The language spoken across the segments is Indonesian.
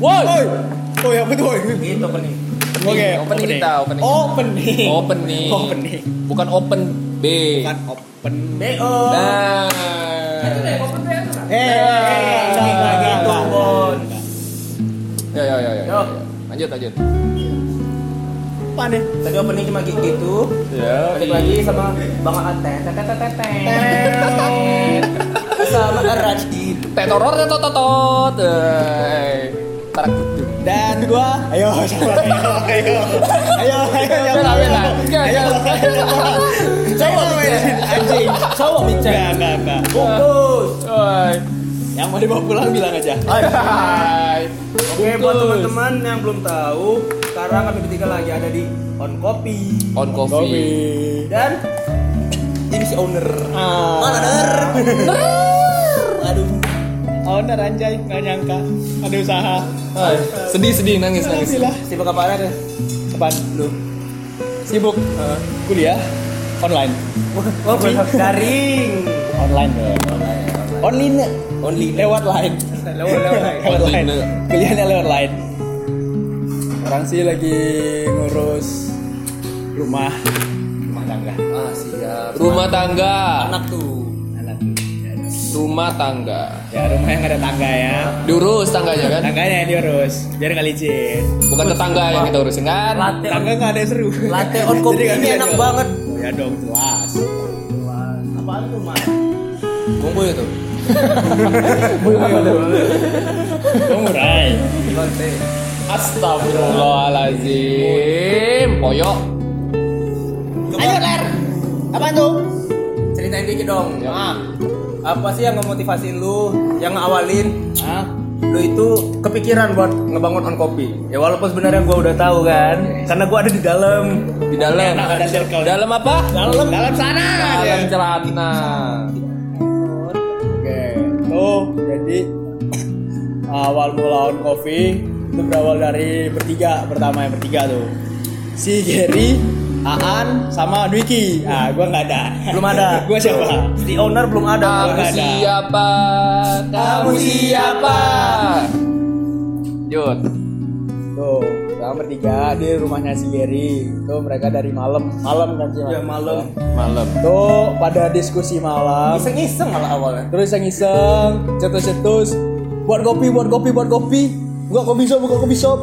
Woi. Oi. Oh ya betul. Gitu opening. Oke, opening kita, opening. Opening. Opening. Opening. Bukan open B. Bukan open. BO. Nah. Eh, enggak, gitu. Bon. Ya ya ya ya. Lanjut lanjut. Apa nih? Tadi opening cuma gitu. Ya. Balik lagi sama Bang Ate. Sama Rajdi. Tetoror tetotot. Dan gua, ayo, siapa? ayo, ayo, ayo, ayo. Enggak, ayo, enggak. ayo, coba mainin anjing, Cowok enggak, bicara. enggak, enggak. Fokus. Oi. Yang mau dibawa pulang bilang aja. Hai. Oke, buat teman-teman yang belum tahu, sekarang kami bertiga lagi ada di On Coffee On coffee. dan ini si owner. Ah. Mana der? Aduh. Owner anjay, nggak nyangka. Ada usaha. Hai. Sedih sedih nangis nangis. Alhamdulillah. Sibuk apa ada deh? Apaan? Lu. Sibuk eh, kuliah online. Oh, daring. Online deh. Online. Only Lewat line. lewat lewat. Lewat Online. line. Kuliahnya lewat line. Orang sih lagi ngurus rumah rumah tangga. Ah, siap. Rumah tangga. Anak tuh. Tuh. Rumah tangga. Ya rumah yang ada tangga ya. Diurus tangganya kan? Tangganya yang diurus biar nggak licin. Bukan tetangga yang kita urusin kan? Latte Tangga nggak ada yang seru. latte on nggak ini enak banget. Ya dong jelas. Apaan tuh, Mas? Bumbu itu. Kamu murai. Latte. Astagfirullahaladzim. Poyok. Ayo ler. Apa tuh? Dikit dong. Ya. Ah, apa sih yang memotivasi lu, yang ngawalin Ah, lu itu kepikiran buat ngebangun on kopi? Ya walaupun sebenarnya gua udah tahu kan, karena gua ada di dalam. Di dalam. Enak ada circle. Dalam apa? dalam dalam sana. Dalam celana. Oke, tuh jadi awal mula on coffee itu berawal dari bertiga pertama yang bertiga tuh si Gary, Aan, sama Dwiki. Ah, gua nggak ada. Belum ada. gua siapa? Si owner belum ada. Kamu ada. siapa? Kamu siapa? Jut. Tuh, sekarang bertiga di rumahnya si Gary. Tuh mereka dari malam, malam kan sih. Ya malam. Malam. Tuh pada diskusi malam. Iseng-iseng malah awalnya. Terus yang iseng, cetus-cetus, buat kopi, buat kopi, buat kopi, buka kopi shop, buka kopi shop.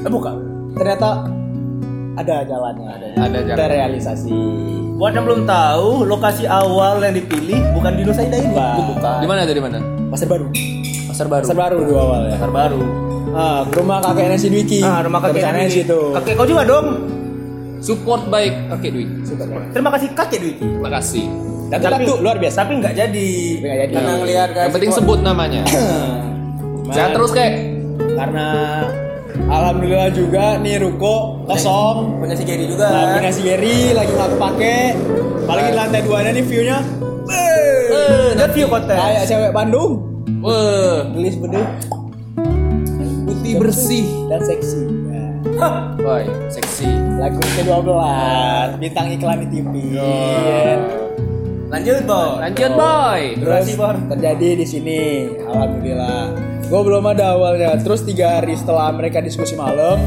Eh bukan. Ternyata ada jalannya, ada, Ada jalan. realisasi. Buat yang belum tahu, lokasi awal yang dipilih bukan di Nusa Indah ini. Bukan. Di mana tuh di mana? Pasar baru. Pasar baru. Pasar baru dua awal ya. Pasar baru. Ah, rumah kakeknya si Dwiki. Ah, rumah kakek Sana Dwi. situ. Kakek kau juga dong. Support baik kakek Dwi. Terima kasih kakek Dwi. Terima kasih. Dan itu luar biasa. Tapi nggak jadi. Tapi nggak jadi. Karena ngelihat Yang penting sebut namanya. Sehat terus kek. Karena alhamdulillah juga nih ruko kosong. Punya si Gary juga. Nah, punya si Gary lagi nggak kepake. Apalagi di lantai duanya nih view-nya. Eh, lihat view kota. Kayak cewek Bandung. Wah, Gelis beduk putih bersih. dan seksi. Ya. Woi, seksi. Lagu ke-12 bintang iklan di TV. Lanjut, Bos. Lanjut boy. Terus terjadi di sini, alhamdulillah. Gue belum ada awalnya. Terus tiga hari setelah mereka diskusi malam,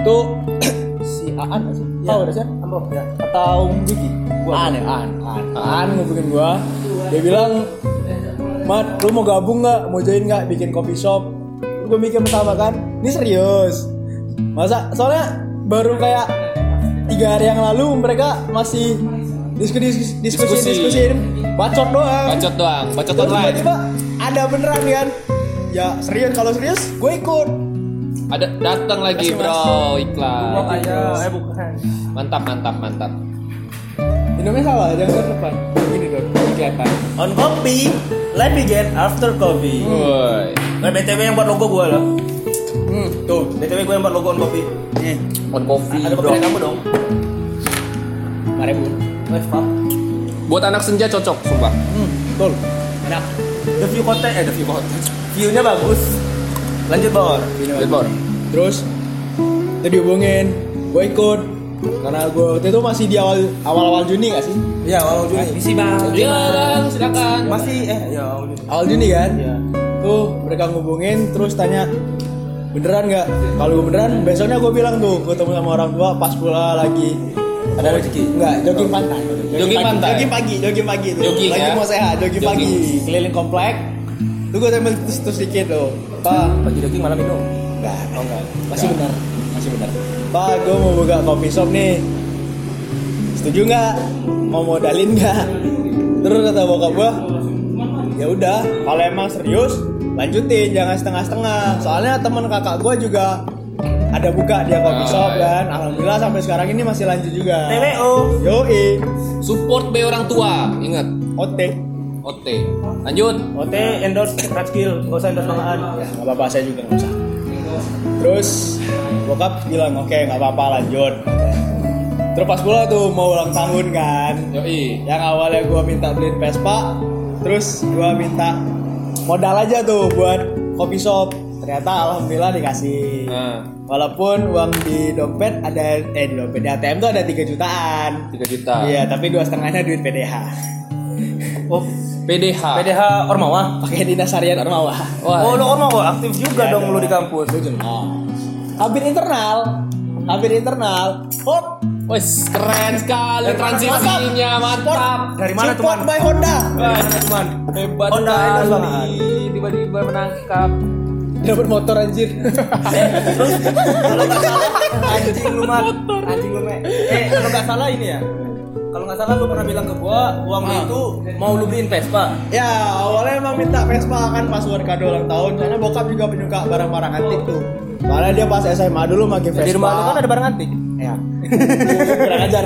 tuh si Aan sih? Tahu ada sih? Ambo, ya. Atau Diki? Aan ya, Aan. Aan, Aan ngubungin gua. Dia bilang, Mat, lu mau gabung nggak? Mau join nggak bikin coffee shop? Gue mikir pertama kan, ini serius. Masa? Soalnya baru kayak tiga hari yang lalu mereka masih diskusi diskusi diskusi, diskusi. bacot doang. Bacot doang bacot doang tiba-tiba ada beneran kan? Ya serius kalau serius gue ikut. Ada datang lagi Masih bro. iklan bro, ayo. eh bukan mantap mantap mantap. Minumnya salah jangan depan. Begini dong kelihatan on kopi life begin after coffee Woi. Nah, btw yang buat logo gue loh hmm. tuh. Btw gue yang buat logo on kopi. On kopi ada kopi kamu dong. 5000 Wave Buat anak senja cocok, sumpah. Hmm, betul. Enak. The view kota, eh the view kota. View-nya bagus. Lanjut bor. Lanjut bor. Terus itu dihubungin ikut. karena gue waktu itu masih di awal awal awal Juni gak sih? Iya awal Juni. Masih bang. Iya bang, silakan. Masih eh ya awal Juni. Awal Juni kan? Iya. Tuh mereka ngubungin terus tanya beneran nggak? Kalau beneran besoknya gue bilang tuh gue ketemu sama orang tua pas pula lagi ada rezeki? Enggak, jogging pantai. Jogging pantai? Jogging pagi, jogging pagi tuh. Jogging, lagi ya? mau sehat, jogging, Jogging. pagi, keliling komplek. Tuh gue tembel terus terus dikit tuh. Pak, Pagi jogging malam minum. enggak, Oh enggak. masih benar, masih benar. Pak, gue mau buka coffee shop nih. Setuju nggak? Mau modalin nggak? Terus kata bokap gua, ya udah, kalau emang serius, lanjutin, jangan setengah-setengah. Soalnya teman kakak gua juga ada buka dia coffee Ah, shop iya. dan alhamdulillah sampai sekarang ini masih lanjut juga. TWO. Yoi, Support be orang tua, ingat. OT. OT. Lanjut. OT endorse Ratskill, gak usah endorse bangaan. Ya, apa-apa saya juga nggak usah. Terus bokap bilang oke nggak apa-apa lanjut. Terus pas pula tuh mau ulang tahun kan, Yoi. yang awalnya gua minta beliin Vespa, terus gua minta modal aja tuh buat kopi shop. Ternyata alhamdulillah dikasih. Nah, Walaupun uang di dompet ada eh di dompet di ATM tuh ada 3 jutaan. 3 juta. Iya, tapi dua setengahnya duit PDH. Oh, PDH. PDH Ormawa. Pakai dinas harian Ormawa. Wah. Oh, lu Ormawa aktif juga Iya dong lu di kampus. Hampir internal. Hampir internal. Oh, Wes, keren sekali transisinya, mantap. Dari mana tuh, support by Honda. Wah, Cuman hebat Honda sekali. Tiba-tiba menangkap. Dapat motor anjir. kalau nggak salah anjing lu mat anjing lu Mek. eh kalau nggak salah ini ya kalau nggak salah lu pernah bilang ke gua uang lu Ah. itu mau lu beliin Vespa ya, awalnya emang minta Vespa kan pas buat kado ulang tahun. Karena bokap juga penyuka barang-barang antik tuh. Soalnya dia pas SMA dulu pakai Vespa. di rumah lu kan ada barang antik Ya. Kurang ajar.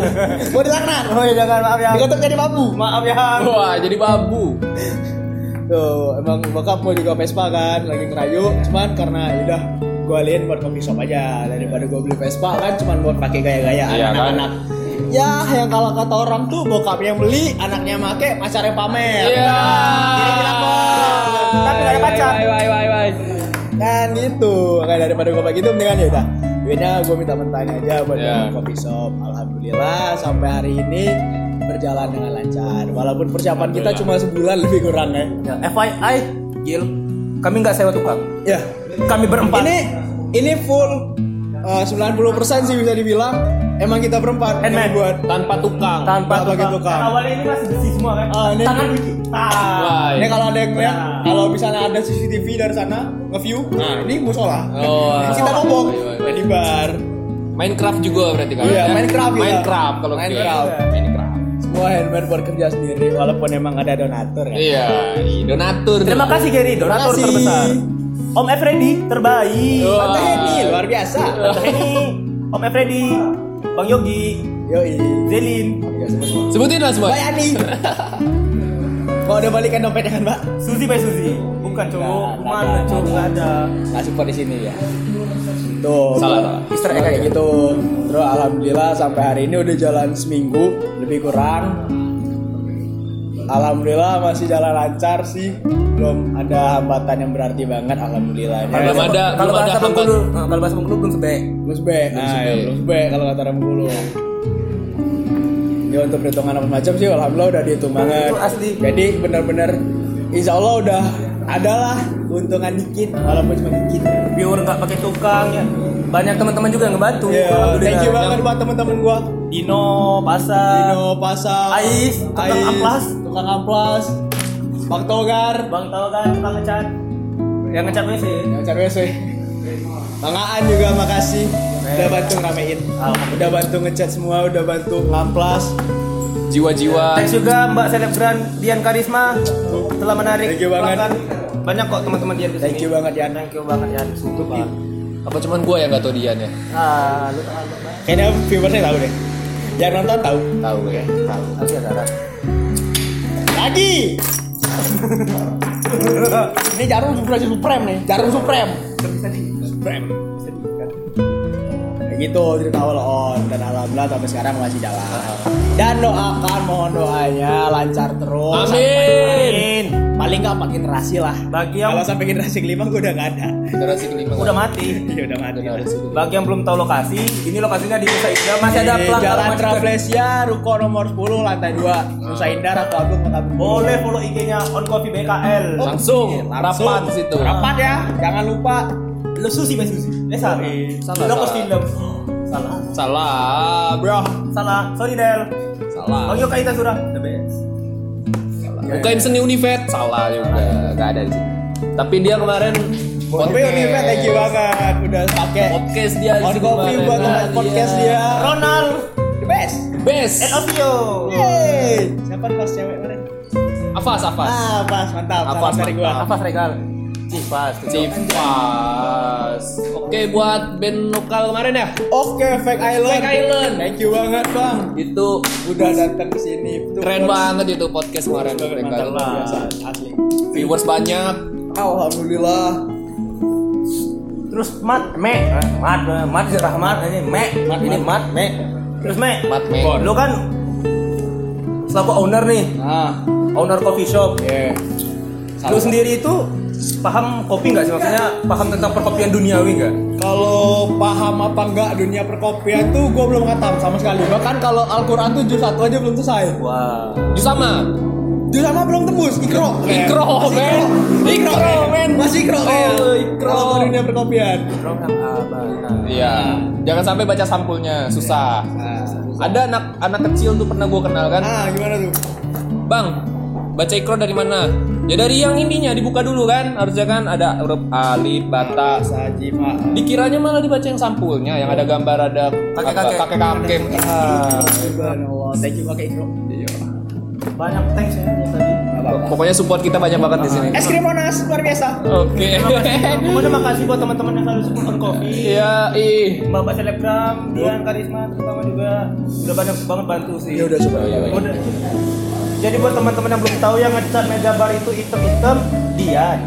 Gua dilaknat. oh iya jangan maaf ya Diketuk jadi babu. maaf ya Wah, jadi babu. Tuh, emang bokap mau juga Vespa kan, lagi ngerayu. Cuman karena udah gue liin buat kopi shop aja daripada gue beli Vespa kan cuman buat pakai gaya-gayaan Iya, kan? anak-anak. Ya, yang kalau kata orang tuh bokap yang beli, anaknya make, pacarnya pamer. Iya. Bos. Tapi nggak ada pacar. Kan gitu. Kayak daripada gue kayak gitu mendingan ya udah. Duitnya gue minta mentahnya aja buat Iya. bangun kopi shop. Alhamdulillah sampai hari ini berjalan dengan lancar. Walaupun persiapan kita cuma sebulan lebih kurang ya. ya FYI Gil kami nggak sewa tukang Ya, kami berempat Ini ini full uh, 90% sih bisa dibilang emang kita berempat Handmade. yang buat Tanpa tukang. tanpa pakai tukang. awalnya ini masih besi semua kan Ah, ini- tangan kita Wah, ini kalau ada yang lihat Nah. kalau misalnya ada CCTV dari sana nge-view nah ini musola Oh, Ini kita ngomong iya, iya, iya. di bar Minecraft juga berarti kan? Iya, Minecraft juga. Minecraft kalau Minecraft. gitu. Minecraft. Semua handmade buat kerja sendiri walaupun emang ada donatur ya Iya, donatur. terima kasih Gary donatur kasih. terbesar Om Efredi terbaik Wah. Tante Heni luar biasa Tante Heni Om Efredi Bang Yogi yoi Zelin. Sebutin lah semua. Bayani mau udah balikan dompetnya kan mbak? Suzy by Suzy. Bukan cowok. mana cowok nggak ada. Nggak support di sini ya. Tuh Salah, salah. Easter egg kayak gitu. Terus alhamdulillah sampai hari ini udah jalan seminggu. Lebih kurang. Alhamdulillah masih jalan lancar sih. Belum ada hambatan yang berarti banget alhamdulillah Belum ada, kalau belum ada bahasa hambat. Bengkulu nah, kalau bahasa Bengkulu belum sebek Plus B, nah, Plus B. ya, plus B kalau kata orang Bengkulu. Ya untuk perhitungan apa macam sih, alhamdulillah udah dihitung banget. Itu asli. Jadi benar-benar, insya Allah udah adalah keuntungan dikit, walaupun cuma dikit. biar nggak pakai tukang ya banyak teman-teman juga yang ngebantu Ya, Alhamdulillah. thank you banget buat teman-teman gua. Dino Pasar Dino Pasar, Ais, tukang amplas. tukang amplas, Bang Togar, Bang tahu kan tukang ngecat yang ngecat WC yang cari WC. Bang Aan juga makasih udah bantu Alhamdulillah. udah bantu ngecat semua, udah bantu ngamplas. Jiwa-jiwa. Thanks juga Mbak Selebgram Dian Karisma telah menarik Thank you banget. banyak kok teman-teman Dian ke sini Thank you banget Yan. thank you banget Dian sumpah Apa cuman gua yang gak tau Dian ya? ah lu Kayaknya viewersnya tahu deh. Yang nonton tahu. Tahu ya. tahu ya Sarah Lagi. Ini jarum supreme supreme nih. Jarum supreme. Supreme. Kayak gitu cerita awal on dan alhamdulillah sampai sekarang masih jalan. Dan doakan mohon doanya lancar terus. Amin. Paling nggak empat generasi lah. bagi yang Kalau sampai generasi kelima gue udah nggak ada. Generasi kelima. udah mati Iya udah mati. Bagi yang belum tahu lokasi ini lokasinya di Nusa Indah masih ada Di pelanggan Jalan macet. Travelesia, Ruko nomor 10, lantai 2, Nusa Indah, Ratu Agung, Kota Bengkulu. boleh follow IG-nya on coffee BKL Langsung, Langsung. rapat situ. Rapat ya, jangan lupa Lo susi mas susi. Eh salah. Salah, Lo kos salah. film. Salah. Salah, bro. Salah. Sorry Del. Salah. Oh, yuk kita sudah. The best. Bukain seni Univet, salah juga. Gak ada di sini. Tapi dia kemarin Tapi Univet thank you banget udah pakai podcast dia di on kemarin. buat Nah, podcast iya. dia. Ronald. The best. Best. And Ovio. Yeay. Siapa pas cewek kemarin? Afas, Afas. Ah, pas mantap. Apa, Salam dari gua. Apa regal? Cifas. Cipas. Oke buat band lokal kemarin ya. Oke, Fake Island. Fake Island. Thank you banget, Bang. Itu Udah datang ke sini. Keren banget itu podcast kemarin. banget, Island. luar biasa. Asli. Viewers banyak. Alhamdulillah. Terus Mat, Me, Mat, Mat Rahmat ini Me, Mat ini Mat, Me. Terus Me, Mat, Me. Lo kan selaku owner nih, Nah, owner coffee shop. ya. Lo sendiri itu paham kopi nggak sih? Maksudnya paham tentang perkopian duniawi nggak? Kalau paham apa enggak dunia perkopian tuh gue belum khatam sama sekali. Bahkan kalau Al-Quran tuh juz satu aja belum selesai. Wah. Jus sama. Juz sama belum tembus. Ikro. Ikro, men. Ikro, Ikro, men. Masih ikro. Oh, men. ikro. Kalau dunia perkopian. Program abang. Iya. Jangan sampai baca sampulnya, susah. Nah, Ada anak anak kecil tuh pernah gue kenal kan. ah gimana tuh? Bang, baca ikro dari mana? Ya dari yang ininya dibuka dulu kan. Harusnya kan ada huruf alif, bata. Saji. Dikiranya malah dibaca yang sampulnya, yang ada gambar ada Kakek-kakek. kakek kakek. Ah. Thank you pakai ikro. Banyak thanks ya tadi. Pokoknya support kita banyak banget di sini. Es krim Monas luar biasa. Oke. Terima makasih buat teman-teman yang selalu support on coffee. Iya, ih. Bapak selebgram, Dian Karisma terutama juga udah banyak banget bantu sih. Ya udah coba. Oh, iya, iya. Udah. Jadi buat teman-teman yang belum tahu yang ngecat meja bar itu hitam-hitam, Dian.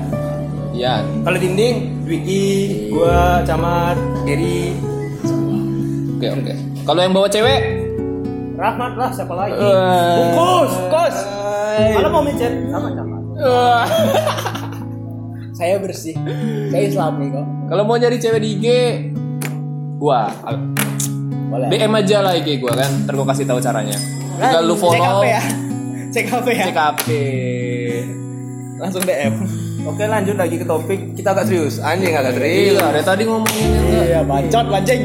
Iya. Kalau dinding, Dwiki, gua, Camat, Eri, Oke, oke. Kalau yang bawa cewek, Rahmat lah, siapa lagi? Eh. Bungkus, kos. Kalau mau micet, sama Camat. Wah. Saya bersih. Saya Islami kok. Kalau mau nyari cewek di IG, gua Boleh. DM aja lah IG gua kan. Ntar gua kasih tahu caranya. Tinggal lu follow. Ya. Cek HP ya. Cek HP. Langsung DM. Oke lanjut lagi ke topik kita agak serius anjing agak serius Iya, dari tadi ngomongin enggak. Iya, bacot anjing.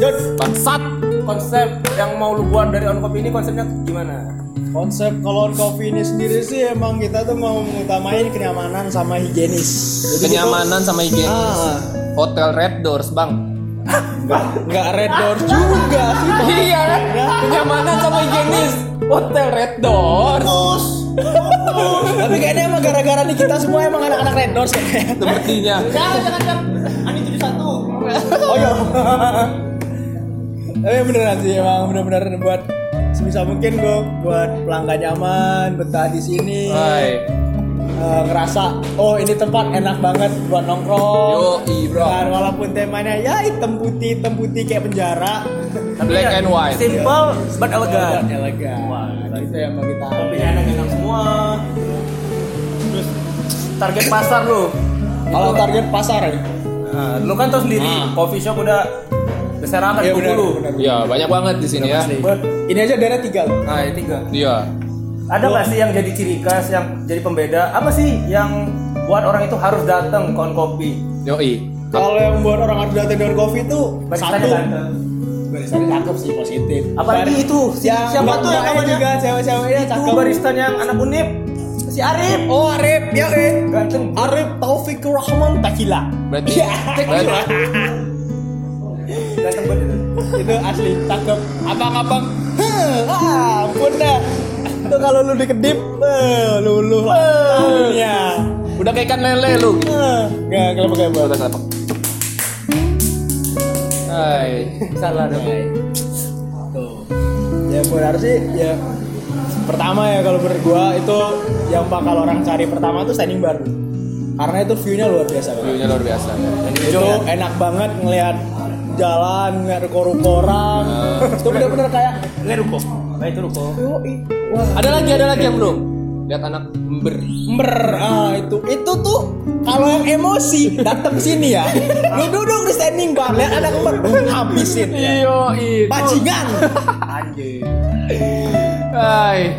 Jod. Bangsat. konsep yang mau lu buat dari on kopi ini konsepnya gimana Konsep kalau coffee ini sendiri sih emang kita tuh mau mengutamain kenyamanan sama higienis. Jadi Kenyamanan sama gitu- higienis. Ah, Hotel Red Doors, Bang. nggak red doors juga sih. Iya kan? Kenyamanan sama higienis. Hotel Red Doors. Tapi kayaknya emang gara-gara nih kita semua emang anak-anak red doors kayaknya. Sepertinya. jangan jangan jangan ani tujuh satu Oh iya. Tapi beneran sih emang bener-bener buat sebisa mungkin gue buat pelanggan nyaman betah di sini. Hai. Eh, ngerasa oh ini tempat enak banget buat nongkrong. Yoi, bro. Dan walaupun temanya ya hitam putih hitam putih kayak penjara. Black and white. simple but elegan elegan. Wah, itu yang mau kita. kopinya enak-enak semua terus target pasar lu Kalau target pasar ya. nah, lu kan tau sendiri Ah. coffee shop udah Iya dulu benar, dulu. Iya, banyak banget di sini ya. Buat- Ini aja daerah tiga loh. nah ini tiga Iya. ada nggak sih yang jadi ciri khas yang jadi pembeda apa sih yang buat orang itu harus datang ke on kopi Yoi. Kalau yang buat orang harus datang dengan kopi itu satu barisannya cakep sih positif. Apalagi Bari- itu, si- yang siapa tuh yang namanya? juga cewek-ceweknya itu cakep. barista yang anak unip si Arif Oh Arif, ya eh. ganteng Arif Taufik Rahman Takila. Berarti, berarti ganteng banget itu asli cakep. Abang-abang, "Heh, ah, ampun dah. Itu kalau lu dikedip, eh, luluh lah dunia. udah kayak ikan lele lu. Eh, Nggak kelapa kayak Udah kenapa? Hai. salah dong Tuh. Ya benar sih ya pertama ya kalau menurut gua itu yang bakal orang cari pertama tuh standing bar. Karena itu view-nya luar biasa kan. View-nya luar biasa. Itu enak banget ngelihat jalan, ngeliat ruko-ruko orang. itu bener-bener kayak ini ruko nah itu ruko. Wah, Ada lagi, ada lagi yang belum. Lihat anak ember. ember ah itu itu tuh kalau yang emosi datang sini ya lu duduk di standing bar lihat ada ember habisin Iyo, itu. bajingan anjir Hai.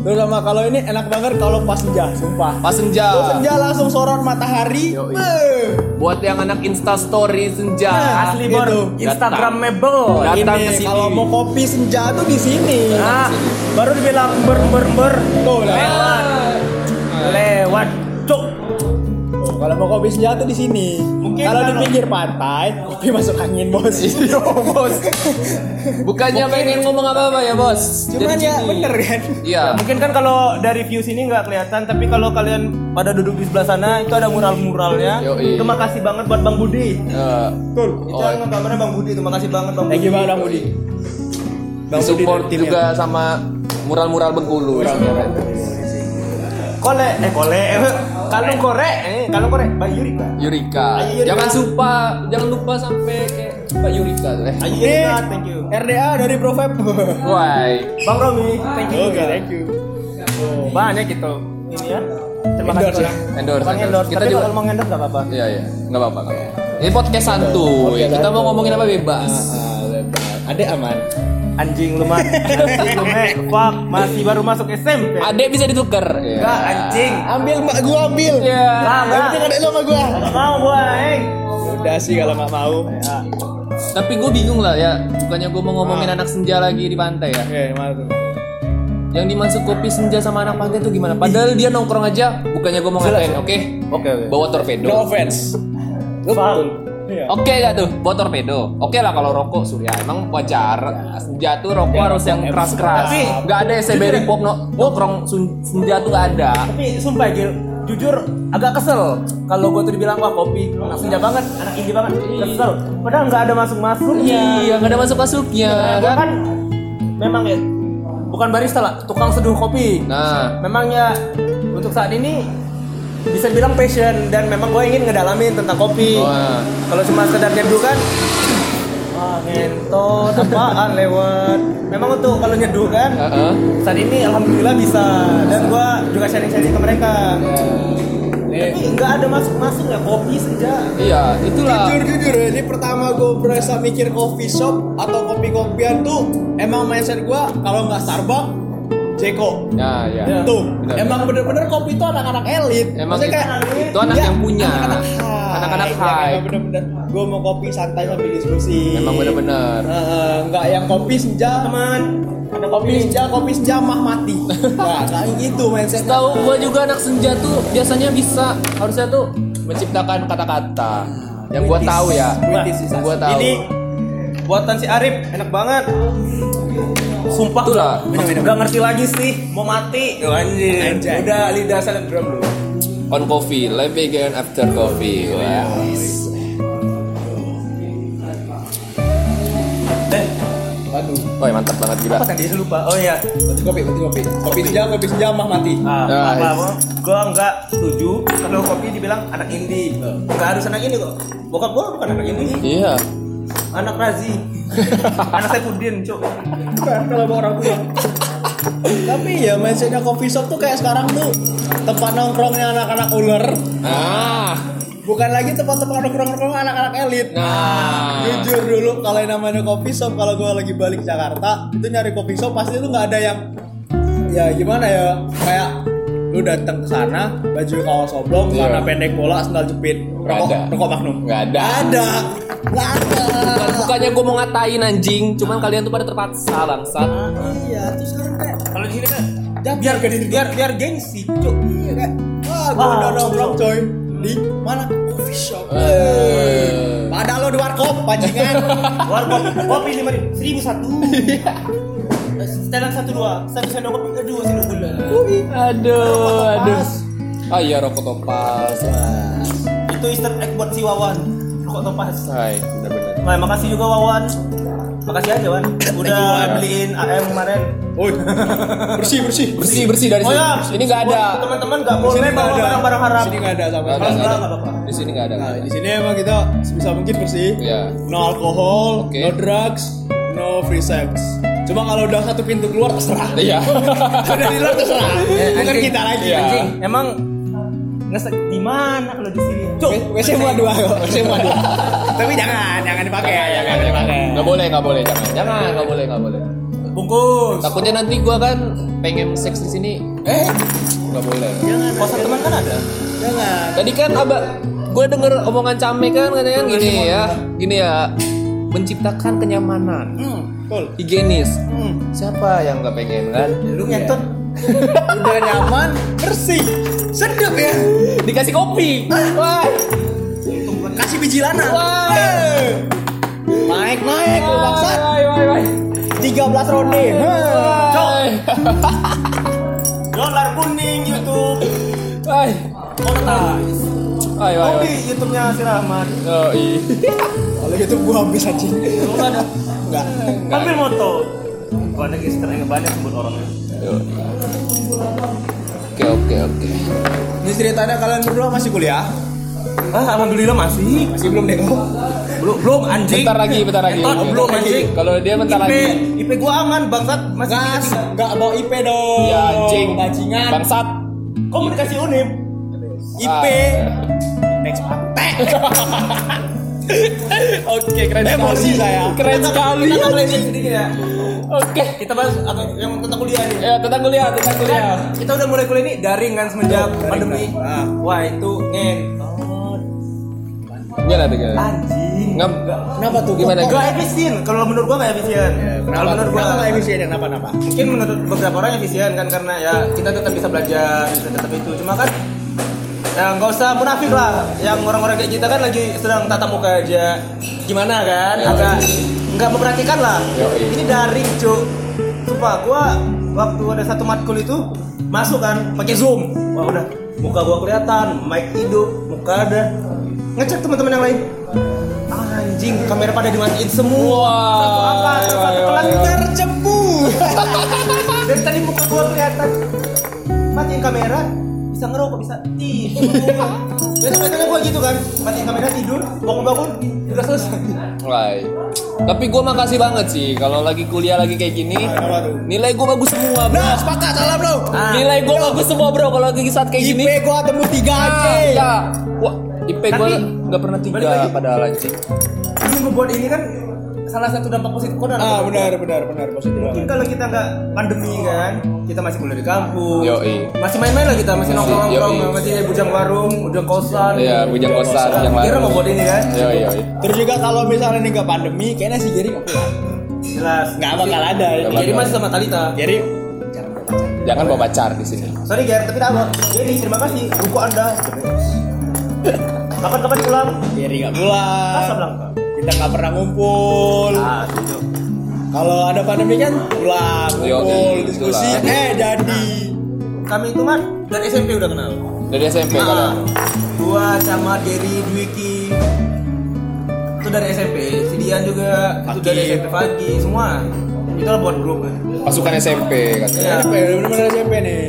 Terus sama kalau ini enak banget kalau pas senja, sumpah. Pas senja. Terus senja langsung sorot matahari. Yoi. eh, Buat yang anak Insta Story senja. Asli gitu. bor Instagramable. Datang ini ke sini. kalau mau kopi senja tuh di sini. Nah, baru dibilang ber ber ber. Tuh lah. Lewat. Lewat. Kalau mau kopi senja tuh di sini. Mungkin kalau di pinggir pantai, kopi masuk angin bos. Iya bos. Bukannya pengen ngomong apa-apa ya bos. Cuman Jadi ya gini. bener kan. Iya. Mungkin kan kalau dari view sini nggak kelihatan, tapi kalau kalian pada duduk di sebelah sana itu ada mural-muralnya. Terima kasih banget buat Bang Budi. Eh, Betul. Itu Oh. yang gambarnya Bang Budi. Terima kasih banget Bang Thank Budi. you banget Bang Budi. Bang Budi support timnya. juga sama mural-mural Bengkulu. Kole, eh kole, kalung kore, eh kalung kore, Mbak Yurika. Yurika. Jangan lupa, jangan lupa sampai kayak Mbak Yurika. Eh. Ini Yurika, thank you. RDA dari Profep. Why? Bang Romi, thank you. Oke, thank you. Banyak gitu. Ini ya. Terima Endorse kasih. ya? Endorse, Bukan endorse. endorse, Kita tapi juga- kalau mau endorse nggak apa-apa. Iya iya, nggak apa-apa. Ini podcast santuy. Kita mau ngomongin apa bebas. Ah, lebar. Adek aman. Anjing lu mah. Anjing lu me. Fuck, masih baru masuk SMP. Adek bisa ditukar. Ya. Enggak anjing. Ambil mbak gua ambil. Ya. Lah, Yang penting adek lo sama gua. Mau gua, eh. Udah sih kalau nggak mau. Ya. Tapi gue bingung lah ya. Bukannya gue mau ngomongin anak senja lagi di pantai ya. Oke, mana tuh? Yang dimaksud kopi senja sama anak pantai itu gimana? Padahal dia nongkrong aja. Bukannya gue mau ngatain, oke? Oke, oke. Bawa torpedo. No offense. Fuck. Iya. Oke gak tuh, bawa torpedo. Oke lah kalau rokok surya emang wajar. Senja tuh rokok harus yang keras keras. Tapi- Gak ada SBR pop no, nongkrong senja tuh gak ada. Tapi sumpah Gil, jujur agak kesel kalau gue tuh dibilang wah kopi anak senja banget, anak indie banget, kesel. Padahal nggak ada masuk masuknya. Iya, gak ada masuk masuknya Gua kan. kan memang ya bukan barista lah, tukang seduh kopi. Nah, Memang ya untuk saat ini bisa bilang passion dan memang gue ingin ngedalamin tentang kopi. Wah. Kalau cuma sekedar nyeduh kan, wah ngentot apaan lewat. Memang untuk kalau nyeduh kan, Heeh. saat ini alhamdulillah bisa dan gua juga sharing-sharing ke mereka tapi nggak ada masuk-masuk ya kopi senja iya itulah. Jujur jujur ini pertama gue berasa mikir coffee shop atau kopi kopian tuh emang mindset gue kalau nggak Starbucks, Jeko. Nah, ya. Ya. Tuh, Benar, emang bener-bener kopi itu anak-anak elit. Emang Maksudnya kayak itu anak ya, yang punya. anak-anak high. Anak-anak Ya, high. bener-bener. Gue mau kopi santai sambil diskusi. Emang bener-bener. Heeh, nggak yang kopi senja. teman Ada kopi senja, kopi senja mah mati. Nggak, kayak gitu mindset. Tahu gua juga anak senja tuh biasanya bisa harusnya tuh menciptakan kata-kata. Yang gua tahu ya. Yang gua tahu. ini buatan si Arif enak banget sumpah Itulah. nggak ngerti lagi sih mau mati Oh, anjir Anjay. udah lidah selebgram dulu on coffee, life begin after coffee. Wah. eh Waduh. Wah, mantap banget gila. apa tadi lupa oh iya Kopi kopi kopi kopi. Kopi senja, kopi senja mah mati. Ah, Nah, apa, apa, gue nggak setuju kalau kopi dibilang anak indie. Nggak harus anak indie kok. Bokap gue bukan anak indie, Iya. Anak Razi, anak Saipudin, cok. Bukan kalau mau orang tua. Tapi ya mindsetnya coffee shop tuh kayak sekarang tuh tempat nongkrongnya anak-anak ular, Ah. bukan lagi tempat-tempat nongkrong-nongkrong anak-anak elit. Nah. Jujur dulu kalau yang namanya coffee shop kalau gue lagi balik Jakarta itu nyari coffee shop pasti itu nggak ada yang ya gimana ya kayak lu datang ke sana baju kaos oblong Iya. celana pendek bola sandal jepit rokok rokok magnum Nggak ada. ada ada Bukan, bukannya gue mau ngatain anjing, cuman kalian tuh pada terpaksa bangsat. iya terus sekarang kayak Kalau di sini kan biar diri biar biar gengsi, cok. Iya kayak Wah gue Wah, udah nongkrong coy Di mana? Coffee shop Eh. Padahal lo di warkop pancingan Warkop kopi lima ribu, seribu satu. Setelan satu dua, satu sendok kopi, aduh sendok gula. Aduh, aduh. Ah iya rokok topas. Itu Easter egg buat si Wawan. Topas. Hai, benar-benar. Nah, makasih juga Wawan. Makasih aja Wan. Udah beliin AM kemarin. Woi Bersih bersih Bersih bersih dari Oh sini. ya, Ini nggak ada. Teman-teman nggak Di boleh bawa ada barang-barang haram. Di sini nggak ada sama sekali. nggak Nggak ada. apa-apa. Di sini nggak ada. Nah, di sini emang kita sebisa mungkin bersih. Iya. No alkohol, no drugs, no free sex. Cuma kalau udah satu pintu keluar terserah. Iya. Udah di luar terserah. Bukan anjing. kita lagi. Iya. Anjing, emang ngesek di mana kalau di sini? Cuk, WC muat dua kok, WC muat dua. Tapi jangan, jangan dipakai, jangan dipakai. Nggak boleh, nggak boleh, jangan. Jangan, nggak boleh, nggak boleh. bungkus Takutnya nanti gua kan pengen seks di sini. Eh, Nggak boleh. jangan. kosan teman kan ada Jangan. Tadi kan abah gue denger omongan Came kan katanya kan gini ya, gini ya, menciptakan kenyamanan, Hmm, betul. higienis. Hmm. Siapa yang nggak pengen kan? lu ngentot Udah nyaman, bersih, sedap ya. Dikasih kopi. Wah, Kasih biji lana. Wah. Naik naik lu bangsat. Wah, wah, wah. 13 ronde. Wah. dolar kuning YouTube Wah. monetize oh wah. di YouTube-nya si Rahmat Oh, iya. Kalau gitu gua habis aja. lu nggak ada Enggak. ambil moto banyak yang banyak sebut orangnya. Oke, oke, oke. Ini ceritanya kalian berdua masih kuliah? ah alhamdulillah masih Masih belum deh. belum belum anjing Bentar lagi, bentar lagi. Entot, belum anjing Kalau dia bentar IP lagi. IP gua aman bangsat masih Gas, enggak bawa IP dong. Ya anjing. Bajingan. Bangsat. komunikasi unip IP. Ah. Next pantek. Oke, keren Emosi sekali. saya. Keren sekali. kita melenceng sedikit ya Oke. kita bahas yang tentang kuliah nih Ya, tentang kuliah, tentang kuliah. kan kita udah mulai kuliah ini daring kan semenjak pandemi Ah. wah itu ngentot Gimana tuh, anjing Ngap. Kenapa tuh? Gimana? Gak efisien, kalau menurut gua gak efisien. kalau menurut gua Kenapa nggak efisien yang kenapa-napa? mungkin menurut beberapa orang efisien kan karena ya kita tetap bisa belajar, bisa tetap itu. Cuma kan ya nggak usah munafik lah. Yang orang-orang kayak kita kan lagi sedang tatap muka aja. Gimana kan? Agak nggak memperhatikan lah. Yoi. Ini daring cuk. Sumpah gua waktu ada satu matkul itu masuk kan pakai zoom. Wah udah muka gua kelihatan, mic hidup, muka ada. Ngecek teman-teman yang lain. Anjing, kamera pada dimatiin semua. Wah. Satu angkatan, satu kelas dari tadi muka gua kelihatan matiin kamera bisa ngerokok bisa tidur besok besoknya gua gitu kan matiin kamera tidur bangun bangun udah selesai Wah. Tapi gue makasih banget sih kalau lagi kuliah lagi kayak gini. Tuh? Nilai gue bagus semua, bro. Nah, sepakat salah bro. Ah. Nilai gue bagus semua, bro. Kalau lagi saat kayak gini. IP gua tembus 3 aja. Ah, ya. Wah, IP gue nggak pernah tiga padahal anjing. ini ngebuat ini kan salah satu dampak positif corona Ah, benar benar benar positif mungkin kalau kita nggak pandemi kan kita masih kuliah di kampung Yoi. masih main-main lah kita masih Masih, nongkrong nongkrong yoi. masih bujang warung bujang kosan Iya, bujang kosan, bujang kira warung. mau buat ini kan Yo yo. Terus juga kalau misalnya nih nggak pandemi, kayaknya si Jerry nggak pulang. jelas Nggak bakal ada. ya. Jadi masih sama Talita Jerry Jangan bawa pacar di sini. Sorry Ger, tapi tak apa. Jadi terima kasih ruko anda. Kapan-kapan pulang? Jerry nggak pulang. Kita nggak pernah ngumpul. Ah, setuju. Kalau ada pandemi kan pulang, Yo, ngumpul, iya, diskusi. itulah. Eh jadi. Kami itu man dari SMP udah kenal. Dari SMP Ah, kalian. gua sama Derry Dwiki itu dari SMP. Si Dian juga itu Fagi. dari SMP pagi semua. Itu lah buat grup. Pasukan SMP katanya. Iya. SMP, bener-bener SMP nih.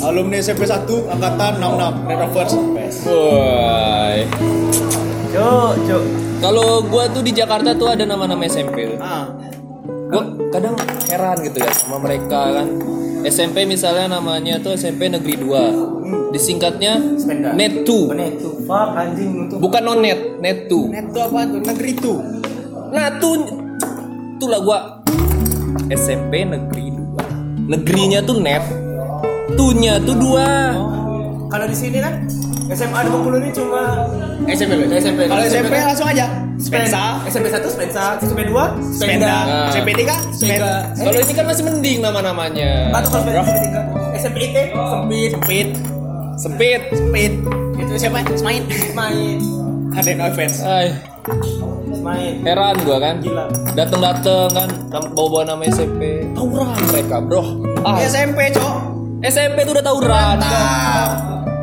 Alumni SMP 1 angkatan 66 Red Rovers. Woi. Cuk, cuk. Kalau gua tuh di Jakarta tuh ada nama-nama SMP. Ah, Gua kadang heran gitu ya sama mereka kan. SMP misalnya namanya tuh SMP Negeri 2. Disingkatnya Sepeda. Net 2. Mana itu? Fuck anjing untuk. Bukan nonet, Net 2. net tuh apa tuh? Negeri tuh. Nah tuh itulah gua SMP Negeri 2. Negerinya tuh net. Tunya tuh dua. Kalau di sini kan SMA di Bengkulu ini cuma SMP loh. SMP. Kalau SMP kan langsung aja. Spensa, SMP 1 Spensa, SMP 2 Spenda, Nah. SMP 3, Spenda. Kalau ini kan masih mending nama-namanya. Atau kalau SMP 3 SMP IT sempit Sempit, Sempit. sempit. Itu siapa? Smite. main Ada no offense. Ay, main heran gua kan. Gila. Dateng-dateng kan bawa-bawa nama SMP. Tauran mereka, Bro. Ah, SMP, Cok. SMP tuh udah tauran.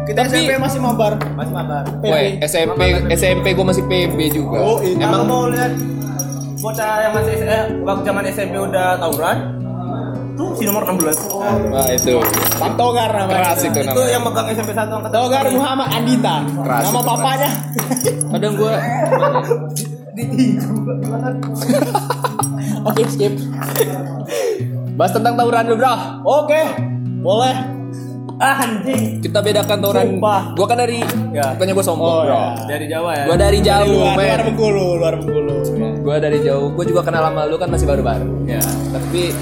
Kita Tapi- SMP masih mabar. masih mabar Woi, SMP SMP gua masih PB juga. Oh, iya. emang mau lihat bocah yang masih eh, waktu zaman SMP udah tawuran tuh si nomor 16 Nah, itu. Pak Togar namanya. Keras itu itu namanya. yang megang SMP 1 angkatan Togar Muhammad Andita. Keras Nama papanya. Kadang gua ditinju Oke, skip. bahas tentang tauran dulu, Bro. Oke. Boleh. Ah anjing Kita bedakan tauran. Sumpah. Gua kan dari Ya. bukannya gua sombong, Oh, Bro. ya. dari Jawa ya Gua dari Dari jauh, luar, men. luar Bengkulu, luar Bengkulu. Gua dari jauh. Gua juga kenal sama lu kan masih baru-baru. ya Tapi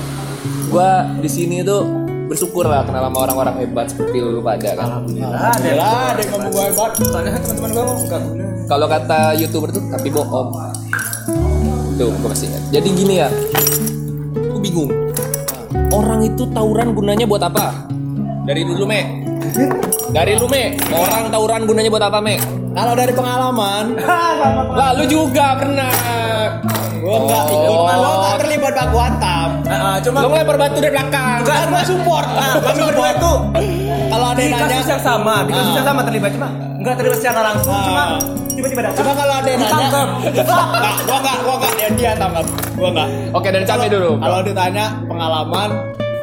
gua di sini tuh bersyukur lah kenal sama orang-orang hebat seperti lu pada kan Alhamdulillah Lah, ada yang ngomong gue hebat. soalnya teman-teman gue mau enggak guna kalau kata youtuber tuh tapi bohong tuh gue kasih ingat. jadi gini ya gue bingung orang itu tawuran gunanya buat apa dari dulu me. Dari lu me. Orang tawuran gunanya buat apa me? Kalau dari pengalaman, lah lu juga pernah. Gue nggak Oh. ikut, gue nggak terlibat baku hantam. Nah, cuma lu ngelempar batu dari belakang. Enggak gue support. Nah kami berdua itu. Kalau ada yang nanya, yang sama di kasus yang sama terlibat cuma enggak terlibat secara langsung Ah. cuma tiba-tiba datang. Cuma kalau ada yang nanya, Ditangkap. nggak, gue nggak, gue nggak, dia dia tangkap, gue nggak. oke dari Came dulu. Kalau ditanya pengalaman,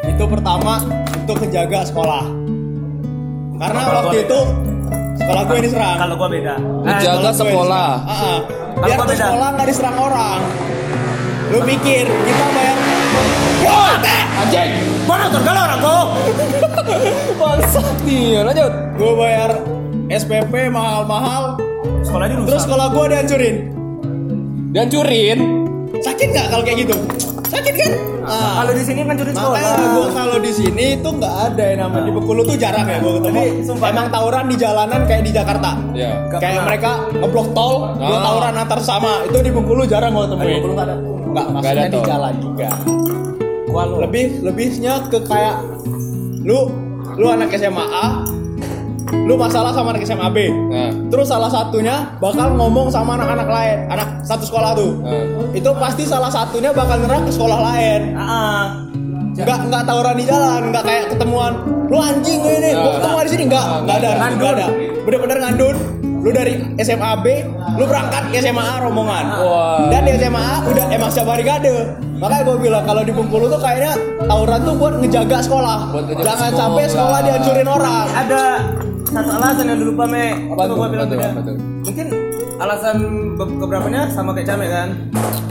itu pertama untuk menjaga sekolah. Karena waktu itu sekolah gue diserang. kalau gue beda Menjaga Sekolah gue sekolah. Ah, ah. Biar tuh beda. sekolah nggak diserang orang. Lu pikir kita bayar Wah, anjing mana tuh kalau orang kau bangsat nih lanjut gue bayar SPP mahal-mahal, sekolahnya rusak terus sekolah gue dihancurin. dihancurin Sakit nggak kalau kayak gitu? Sakit kan? Ah. kalau di sini kan curi sekolah Makanya gue kalau di sini itu nggak ada yang namanya di Bengkulu tuh jarang ya gue ketemu. Tapi, sumpah. Emang tawuran di jalanan kayak di Jakarta. ya Nggak kayak pernah. mereka ngeblok tol, dua Ah. tawuran antar sama. Itu di Bengkulu jarang gue temuin. Di Bengkulu nggak ada. Nggak, Nggak maksudnya ada di jalan juga. gua Lebih lebihnya ke kayak lu lu anak SMA A, lu masalah sama anak SMA B. nah Terus salah satunya bakal ngomong sama anak-anak lain, anak satu sekolah tuh. nah. Itu pasti salah satunya bakal nyerang ke sekolah lain. ah nggak nggak tawuran di jalan nggak kayak ketemuan lu anjing ini gua Ya. ketemu di sini nggak nggak ada nggak ada bener-bener ngandun lu dari SMA B lu berangkat ke SMA A rombongan Wah. dan di SMA A udah emang siap barikade makanya gue bilang kalau di Bengkulu tuh kayaknya tawuran tuh buat ngejaga sekolah Buat ngejaga jangan sekolah. sampai sekolah dihancurin orang ada satu alasan yang dulu me Apa tuh? bilang Apa tuh? beda. Apa tuh? mungkin alasan be- keberapanya sama kayak Came kan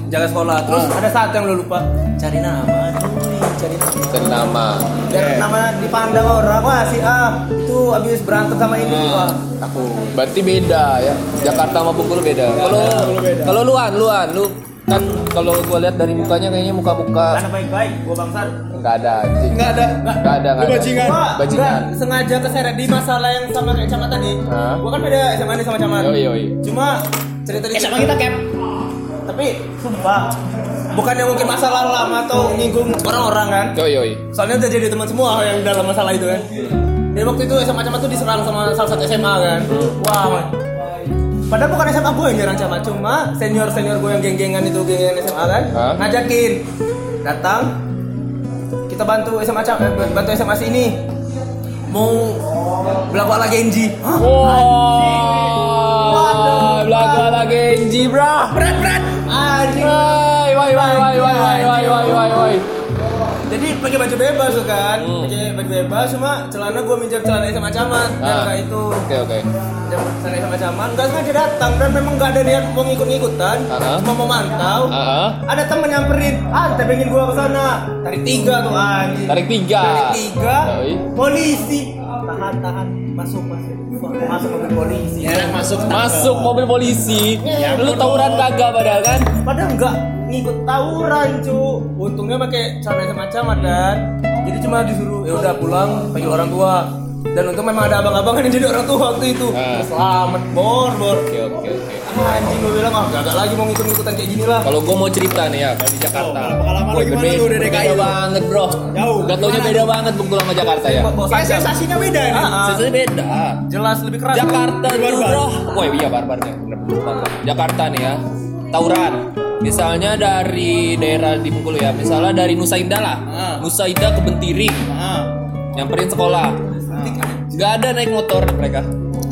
jaga sekolah terus Ah. ada satu yang lu lupa cari nama cuy cari nama dan nama biar nama dipandang orang wah si A itu habis berantem sama ini Ah. wah takut berarti beda ya Jakarta sama Bengkulu beda kalau Bengkulu beda. kalau luan luan lu kan kalau gua lihat dari mukanya kayaknya muka-muka karena baik-baik gua bangsat. Nggak ada anjing. Nggak ada nggak ada nggak ada. bajingan. gua Bajingan. sengaja keseret di masalah yang sama kayak Camat tadi. Gua kan beda SMA ini sama Camat. Yoi, yoi. cuma cerita di SMA kita cap. Tapi sumpah. bukan yang mungkin masalah lama atau nyinggung orang-orang kan? Yoi yoi. Soalnya udah jadi teman semua yang dalam masalah itu kan? Dan waktu itu SMA Camat tuh diserang sama salah satu SMA kan? Wah man. Padahal bukan SMA gue yang nyerang Camat cuma senior senior gue yang geng-gengan itu geng-gengan SMA kan Hah? ngajakin datang kita bantu SMA Camat eh, bantu SMA sini mau belagu ala Genji Hah? Wah, belaga lagi Genji, bro. berat berat anjing Woi, woi, woi, woi, woi, woi, woi, woi, woi, woi. Jadi pakai baju bebas tuh kan Hmm. pakai baju bebas cuma celana gue minjem celana SMA Camat dan Ah. kayak itu Oke, oke. sana sama zaman nggak sengaja datang dan memang nggak ada niat mau ngikut-ngikutan Ah. cuma mau mantau Ah, ada temen nyamperin ah kita pengen gua ke sana tarik tiga tuh anjing tarik tiga. tarik tiga Yoi. polisi tahan tahan masuk masuk masuk mobil polisi enak masuk Masuk mobil polisi. Lu tawuran kagak padahal kan? padahal nggak ngikut tawuran cu untungnya pakai celana semacam dan jadi cuma disuruh ya udah pulang panggil orang tua dan untung memang ada abang-abang yang jadi orang tua waktu itu Ah. selamat bor bor Oke, oke, oke. anjing gue bilang ah gak lagi mau ngikut-ngikutan kayak gini lah Kalau gue mau cerita nih ya, kalau di Jakarta. Oh, pengalaman lu gimana DKI lu? banget, bro. Jauh. Gimana beda banget Bengkulu sama Jakarta ya. Kayak sensasinya beda nih Ah, ah. Sensasinya beda. jelas lebih keras Jakarta barbar. bro. Woi, iya barbarnya. Bener. Jakarta nih ya. Tawuran. Misalnya dari daerah di Bengkulu ya. Misalnya dari Nusa Indah lah. Ah. Nusa Indah ke Bentiri. ah Nyamperin sekolah. Gak ada naik motor mereka.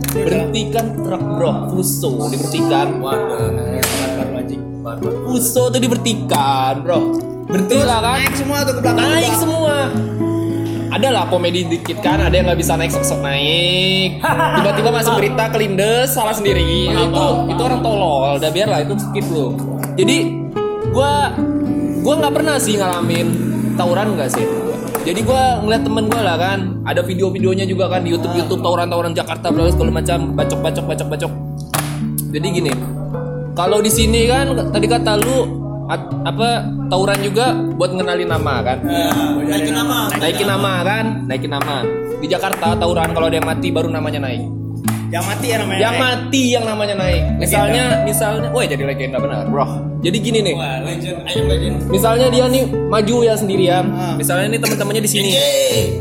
Berhentikan truk bro, fuso diberhentikan. anjing Fuso tuh diberhentikan bro. Berhenti lah kan? naik semua tuh ke belakang Naik semua. Ada lah komedi dikit kan, ada yang nggak bisa naik sok-sok naik. Tiba-tiba masuk berita kelindes salah sendiri. itu itu orang tolol. Udah biar lah itu skip lo. Jadi gua gua nggak pernah sih ngalamin tawuran nggak sih. Jadi gua ngeliat temen gua lah kan, ada video-videonya juga kan di YouTube YouTube tawuran-tawuran Jakarta bla segala macam, bacok-bacok bacok-bacok. Jadi gini, kalau di sini kan tadi kata lu at- apa tawuran juga buat ngenalin nama kan? Naikin nama. Naikin nama kan? Naikin nama. Di Jakarta tawuran kalau ada yang mati baru namanya naik. Yang mati ya namanya yang mati yang namanya naik. Misalnya misalnya wah jadi legenda benar. Bro jadi gini nih. Wah legend. Ayam legend. Misalnya dia nih maju ya sendirian. Ah. misalnya nih teman-temannya di sini.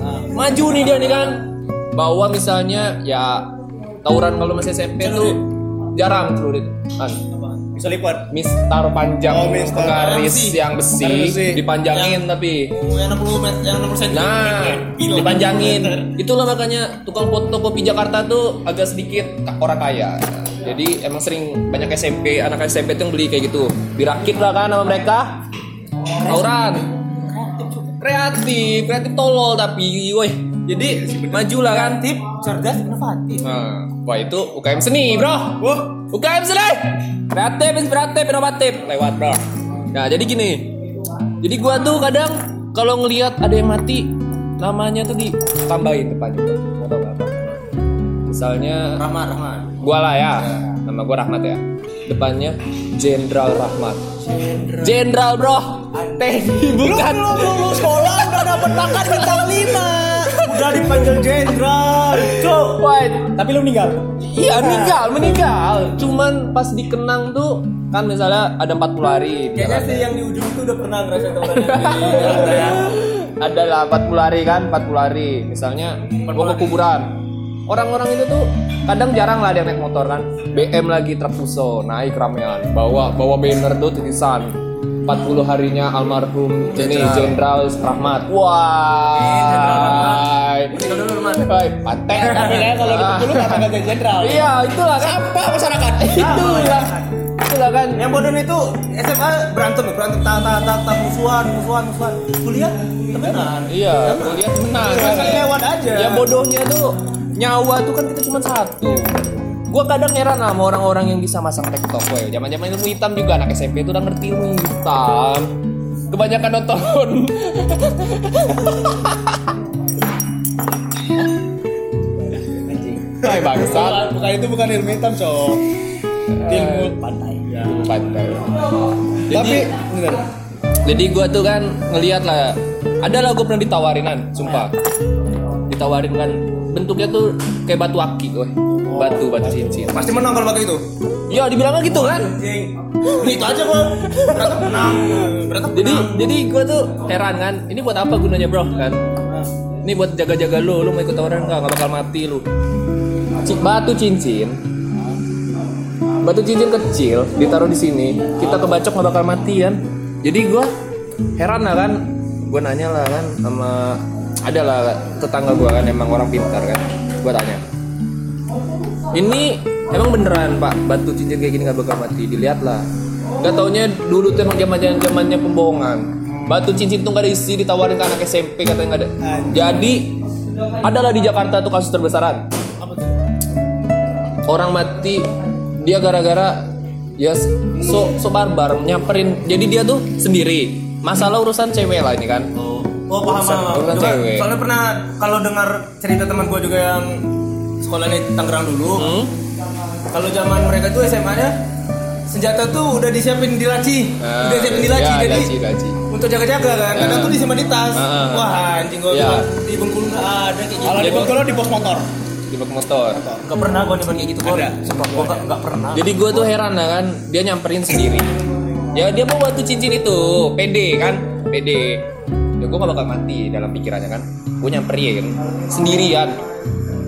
Ah. maju nih dia nih kan? Bawa misalnya ya tawuran kalau masih SMP tuh jarang celurit kan bisa lipat mistar panjang Oh, mistar. penggaris Besi. yang besi, besi. dipanjangin tapi. yang 60 meter yang 60 cm nah dipanjangin. Itulah makanya tukang fotokopi Jakarta tuh agak sedikit orang kaya. Jadi emang sering banyak SMP anak SMP tuh yang beli kayak gitu. Dirakit lah kan sama mereka. Tawuran. Kreatif kreatif tolol tapi woi jadi maju lah kan tip. Cerdas inovatif. Nah, wah itu UKM seni bro. Wah. UKM seni. Kreatif inspiratif inovatif. Lewat bro. Nah jadi gini. Jadi gua tuh kadang kalau ngelihat ada yang mati namanya tuh ditambahin tahu kenapa misalnya Rahmat Rahmat. gua lah ya. Nama gua Rahmat ya. Depannya Jenderal Rahmat. Jenderal. Bro. TNI bukan. Lu sekolah udah dapat pangkat bintang 5 udah dipanggil jenderal Wah, Tapi lu meninggal. Iya meninggal, meninggal. Cuman pas dikenang tuh kan misalnya ada 40 hari kayaknya sih yang di ujung itu udah pernah ngerasain tawuran Ada lah 40 hari kan, 40 hari. Misalnya gua ke kuburan. Orang-orang itu tuh kadang jarang lah dia naik motor kan. BM lagi truk fuso, naik ramean, bawa bawa banner tuh tulisan 40 harinya almarhum ini Jenderal Rahmat. Wah. Rahmat Wah, pantai Tapi kan kalau di Bengkulu kata kata jenderal. Iya, itulah kan. apa masyarakat Itulah. Itulah kan. yang bodoh itu SMA berantem berantem tak tak tak tak musuhan musuhan musuhan kuliah temenan Iya, kuliah kan. Kan lewat aja Ya bodohnya tuh nyawa tuh kan kita cuma satu. Gua kadang heran sama orang-orang yang bisa masang TikTok gue. Zaman-zaman ilmu hitam juga anak SMP tuh udah ngerti ilmu hitam. Kebanyakan nonton. Hai bangsat. Bukan, bukan itu bukan ilmu hitam, Cok. Ilmu pantai. Ya. Pantai. Tapi Jadi, bener. jadi gua tuh kan ngeliat lah. Ada lah gue pernah ditawarinan, sumpah. Ditawarin kan bentuknya tuh kayak batu aki, woy. Batu batu cincin. pasti menang kalau pakai itu Ya dibilangnya gitu kan. itu aja kok berantem menang berantem Jadi menang. jadi gue tuh heran kan. Ini buat apa gunanya bro kan? Ini buat jaga-jaga lu, lu mau ikut tawaran nggak? Nggak bakal mati lu. Batu cincin, batu cincin kecil ditaruh di sini, kita kebacok nggak bakal mati kan? Jadi gue heran lah kan, gue nanya lah kan sama ada lah tetangga gue kan emang orang pintar kan, gue tanya, ini emang beneran pak? Batu cincin kayak gini nggak bakal mati, dilihat lah. Gak taunya dulu tuh emang zaman zamannya pembohongan. Batu cincin tuh gak ada isi ditawarin ke anak SMP katanya nggak ada. Jadi adalah di Jakarta tuh kasus terbesaran. Orang mati dia gara-gara ya so so barbar nyamperin. Jadi dia tuh sendiri. Masalah urusan cewek lah ini kan Oh paham paham. Urusan Juga, cewek. Soalnya pernah kalau dengar cerita teman gue juga yang sekolahnya di Tangerang dulu. Hmm? Kalau zaman mereka tuh SMA-nya senjata tuh udah disiapin di laci, Ah, udah disiapin di laci ya, jadi laci, laci. untuk jaga-jaga kan. Kadang Ah. tuh disimpan di tas. Ah. Wah anjing gue Ya. di Bengkulu nggak ada kayak gitu. Kalau di Bengkulu di pos motor. di bak motor Gak pernah gue nyobain kayak gitu kok. Sumpah gue gak, gak pernah. jadi gue tuh heran lah kan dia nyamperin sendiri ya dia mau batu cincin itu pede kan pede ya gue gak bakal mati dalam pikirannya kan? Gue nyamperin sendirian.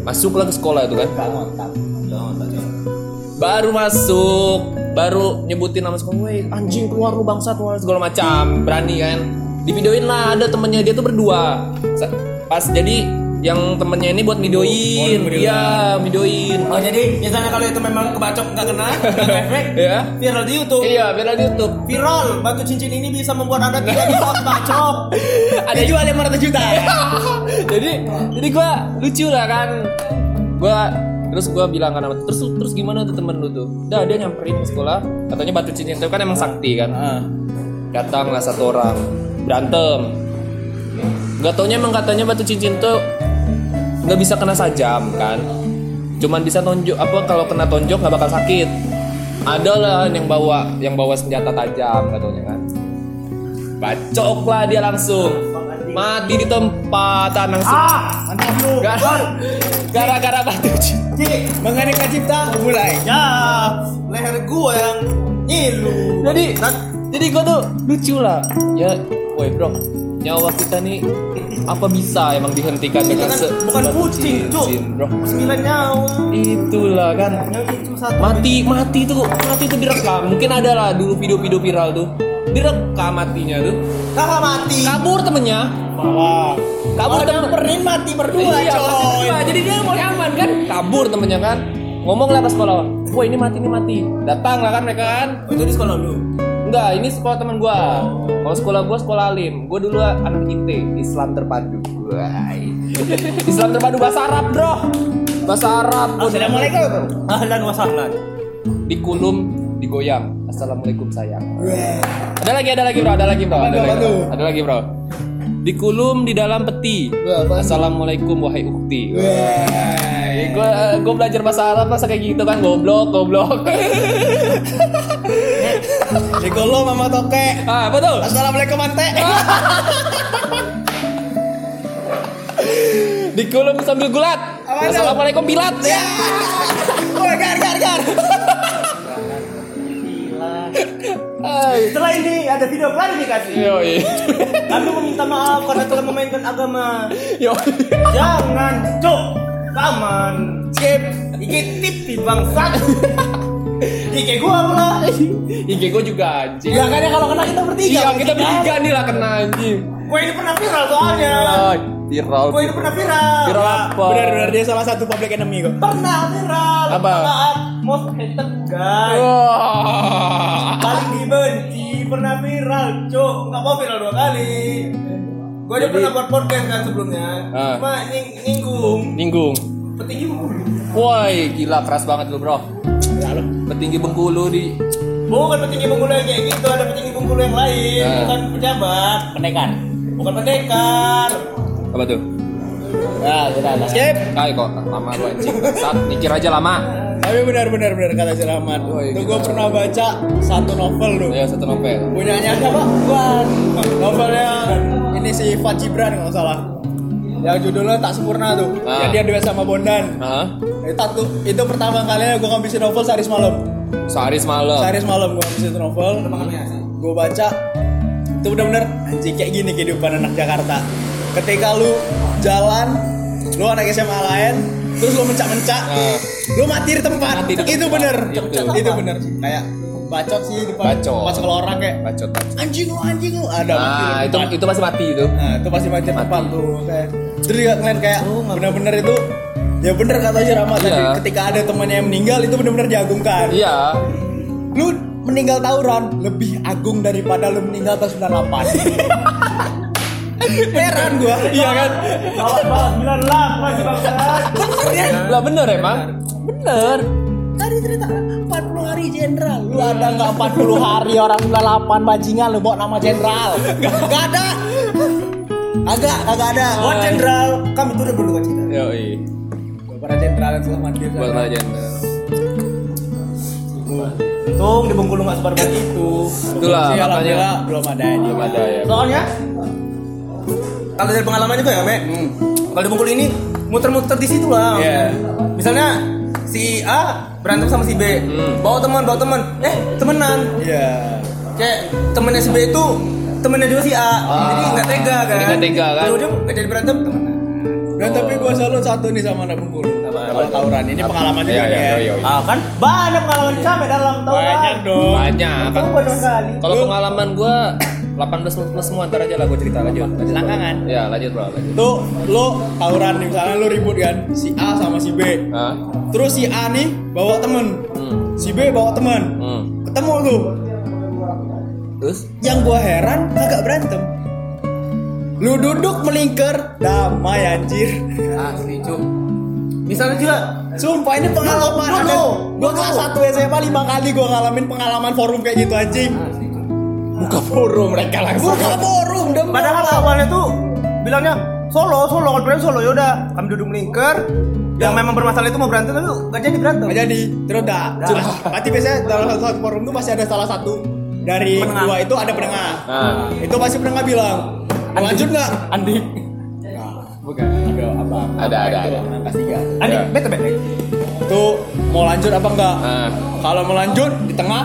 Masuklah ke sekolah itu kan? Baru masuk baru nyebutin nama sekolah. "Woi, anjing keluar lu bangsat keluar segala macam. Berani kan? Di videoin lah ada temennya dia tuh berdua. Pas jadi yang temennya ini buat videoin iya videoin Oh jadi misalnya kalau itu memang kebacok nggak kena, nggak efek, ya viral di YouTube. iya biar di YouTube. Viral, batu cincin ini bisa membuat anda tidak bisa bacok. ada jual 500 juta. Jadi jadi gua lucu lah kan. Gua terus gua bilang kan terus terus gimana tuh temen lu tuh? Udah dia nyamperin ke sekolah. Katanya batu cincin itu kan emang sakti kan. Ah. datanglah satu orang. Berantem. Nggak taunya emang katanya batu cincin tuh nggak bisa kena sajam kan? Cuman bisa tonjok apa kalau kena tonjok nggak bakal sakit. Ada lah yang bawa yang bawa senjata tajam katanya kan? Bacok lah dia langsung. Mati di tempat langsung. Ah, mantap lu. Gara- gara-gara batu Mengenai Cipta mulai. ya. Leher gua yang ngilu. jadi jadi gua tuh lucu lah. Ya woi bro nyawa kita nih apa bisa emang dihentikan Kita dengan kan se- bukan kucing, Cuk. sembilan nyawa. itulah kan satu. mati mati tuh mati tuh direkam mungkin ada lah dulu video-video viral tuh direkam matinya tuh Kakak mati. kabur temennya Wah. kabur temen nyamperin mati berdua, iya, coy. jadi dia mau aman kan kabur temennya kan ngomong lah ke sekolah wah ini mati ini mati datang lah kan mereka kan Oh, itu di sekolah lu. Enggak ini sekolah teman gua. Kalau sekolah gua sekolah alim. Gua dulu anak IT Islam terpadu. Wah. Islam terpadu bahasa Arab bro. Bahasa Arab. Gua Assalamualaikum. Ahlan wa sahlan. di kulum digoyang. Assalamualaikum sayang. Ada lagi ada lagi bro. Ada lagi bro. Ada lagi bro. ada lagi bro. Di kulum di dalam peti. Assalamualaikum wahai ukti. Gue gue belajar bahasa Arab masa kayak gitu kan. Goblok goblok Di kolom mama toke. ah betul Assalamualaikum ante. di kulum sambil gulat assalamualaikum bilat Ya. Woi, gar gar gar. Setelah ini ada video klarifikasi. Yoi. Kami meminta maaf karena telah memainkan agama. Yoi. Jangan, cuk. Kaman. Skip. Iki tip di bangsat. Iki gua pula. IG gue juga anjing Ya kan ya kalau kena kita bertiga. iya kita bertiga nih lah kena anjing Gua ini pernah viral soalnya. Ah, viral Gua ini pernah viral. viral Ya, apa Benar-benar dia salah satu public enemy kok. Pernah viral. Apa? Saat most hated guy. Wah. Paling dibenci pernah viral, cuk. Enggak mau viral dua kali. Gua aja pernah buat podcast kan sebelumnya. Ah. Cuma nying nyinggung. Petinggi Bengkulu. Woi, gila keras banget lu, Bro. Ya lo. Petinggi Bengkulu di Bukan petinggi Bengkulu yang kayak gitu, ada petinggi Bengkulu yang lain, Ah. bukan pejabat, Pendekar. bukan pendekar. apa tuh? Ya, sudah lah. Skip. Kai kok lama lu anjing. Saat mikir aja lama. Tapi benar-benar benar kata si Rahmat. Woi, Tuh gila. gue pernah baca satu novel tuh. Ya satu novel. Punyanya siapa? Bukan. Novelnya ini si Fat Gibran kalau nggak salah. Yang judulnya tak sempurna tuh. Ah. Yang dia duet sama Bondan. Hah? Itu, tuh, itu pertama kalinya gue ngabisin novel sehari semalam. Sehari semalam. Sehari semalam gue ngabisin novel. Gue baca. Itu bener-bener anjing kayak gini kehidupan anak Jakarta. Ketika lu jalan, lu anak SMA lain, terus lu mencak-mencak, Ah. lu mati di tempat. Mati di itu tempat. bener. Itu. Itu bener. Kayak bacot sih di depan, Bacot. pas sekolah orang kayak Bacot. bacot. anjing lu anjing lu ada mati Nah, itu tempat. itu masih mati itu. Nah, itu pasti mati Mati. tempat tuh kayak. Terus juga ngeliat kayak bener-bener itu ya bener kata si Rama tadi Iya. ketika ada temannya yang meninggal itu bener-bener diagungkan. Iya. Lu meninggal tawuran lebih agung daripada lu meninggal tahun 98. Heran gua. Iya kan? Bawa bawa 98 sih bangsat. Bener ya? Lah bener emang. Bener. Tadi cerita 40 hari jenderal. Lu ada nggak 40 hari orang 98 bajingan lu bawa nama jenderal? Gak ada. Agak, agak ada. Buat jenderal, kami turut berduka cita. Yoi. Para jenderal yang telah mati. Buat aja. Untung di Bengkulu nggak sebar banget itu. Itulah Sih, makanya belum ada ini. belum ada ya. Soalnya kalau dari pengalaman juga ya, Me. Kalau di Bengkulu ini muter-muter di situ lah. Iya. Misalnya si A berantem sama si B, bawa teman, bawa teman, eh temenan. Iya. Kayak temennya si B itu temennya juga si A, jadi nggak tega kan? Nggak tega, kan? Ujung nggak jadi berantem temenan. Dan tapi gua salut satu nih sama anak Bengkulu. Kalau tawuran ini pengalaman juga Iya, nih iya, ya. iya. Ah kan banyak pengalaman sampai dalam tahun. Banyak dong. Banyak. Kan. Coba dong kali. Kalau pengalaman gua 18 plus plus semua ntar aja lah gua cerita lanjut. lanjut. Langgangan. Ya, lanjut bro, lanjut. Tuh lo tawuran nih misalnya lo ribut kan si A sama si B. Hah? Terus si A nih bawa temen, Hmm. si B bawa temen. Hmm. Ketemu tuh. Terus? Yang gua heran kagak berantem. Lu duduk melingkar, damai anjir. Asli cuk. Misalnya juga Sumpah ini pengalaman. Dulu, Ada-. Gua kelas 1 SMA 5 kali gua ngalamin pengalaman forum kayak gitu anjing. Buka forum mereka langsung. Buka forum demi Padahal awalnya tuh bilangnya solo, solo, kalau berantem solo yaudah kami duduk melingkar. Yang memang bermasalah itu mau berantem tapi nggak jadi berantem. Gak jadi, terus dah. Berarti biasanya dalam satu, satu forum tuh pasti ada salah satu dari Penengah. dua itu ada penengah. Nah. Itu pasti penengah bilang, lanjut nggak? Andi bukan. Ada apa? Ada, ada, ada. Kelas tiga. Andi Ya. bete bete Itu mau lanjut apa enggak? Nah. Kalau mau lanjut di tengah,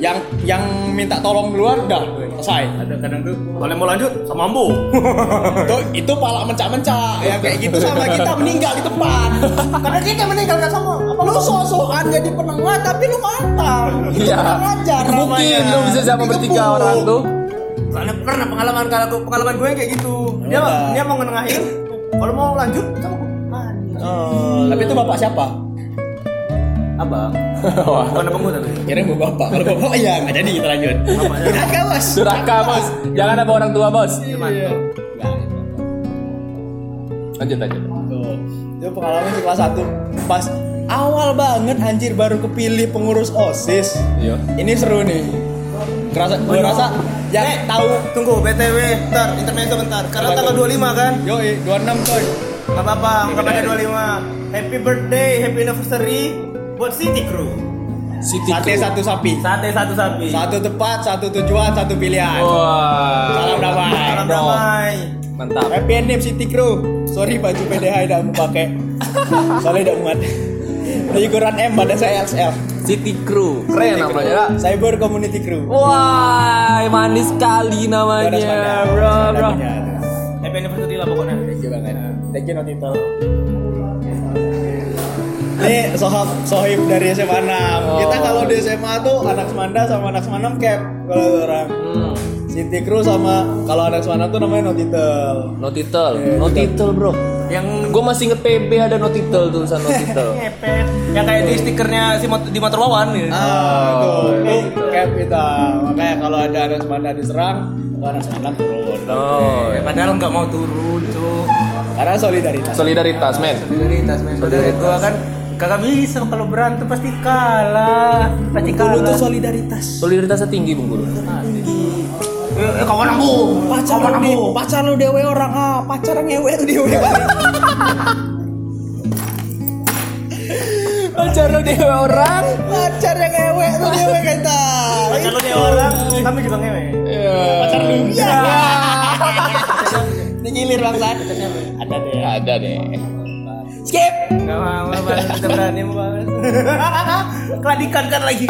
yang yang minta tolong duluan udah selesai. ada kadang tuh kalau mau lanjut sama ambo itu itu pala mencak-mencak ya kayak gitu sama kita meninggal di depan karena kita meninggal nggak sama apa lu sok-sokan jadi penengah tapi lu mantap Iya. kurang ajar Mungkin lu bisa sama bertiga orang tuh. soalnya pernah pengalaman kalau pengalaman gue kayak gitu dia Apa? dia mau ngenengahin. Kalau mau lanjut sama gue Oh, tapi itu bapak siapa? Abang. Bukan abang gue tapi. Kira mau bapak. Kalau bapak ya nggak jadi kita lanjut. Durhaka bos. Durhaka bos. Jangan ada orang tua bos. Iya. Lanjut lanjut. Tuh, itu pengalaman di kelas 1 pas awal banget anjir baru kepilih pengurus OSIS. Iya. ini seru nih. Kerasa gue rasa yang Eh, tahu. Tunggu btw bentar intermezzo bentar. Karena Apa tanggal tuh? 25 kan? Yo 26 coy. Nggak apa-apa nggak pada 25 happy birthday happy anniversary buat City Crew. City sate Crew. satu sapi. Sate satu sapi. Satu tepat satu tujuan satu pilihan. Wah. salam damai. Salam bro. damai. Mantap. happy name City Crew. Sorry baju PDH tidak mau pakai. Soalnya tidak muat. Di ukuran M pada saya XL City Crew. Keren namanya. Kak. Cyber Community Crew Wah, manis sekali namanya, bro, bro. punya. happy anniversary lah pokoknya Thank you banget. Thank you Notito. Ini sohab sohib dari SMA 6 Kita Oh. kalau di SMA tuh anak Semanda sama anak SMA 6 cap Kalau orang Hmm. City Crew sama kalau anak 6 tuh namanya Notitel No title, Iya, no betul. title bro. Yang Gue masih inget PB ada no title tulisan no title. ngepet. Yang kayak di stikernya si mot- di motor wawan gitu. Ah, itu, Oh, itu. Cap kita Makanya kalau ada anak Semanda diserang anak 6 turun. Oh, Eh, padahal nggak mau turun cuk. Karena solidaritas. Solidaritas men. solidaritas men. Solidaritas. gua kan kagak bisa kalau berantem pasti kalah. Pasti kalah tuh solidaritas. Solidaritasnya tinggi bung guru. eh, eh, kawan aku. Pacar kawan aku. pacar lu dewe orang ah. Pacar ngewe tuh dewe. Pacar lu dewe orang. pacar yang ngewe tuh dewe kita pacar lu dia orang kami juga ngewe. Pacar lu. Ya ini gilir bangsat ada deh. Ada deh. skip. Nggak mau kita berani banget keladikan kan lagi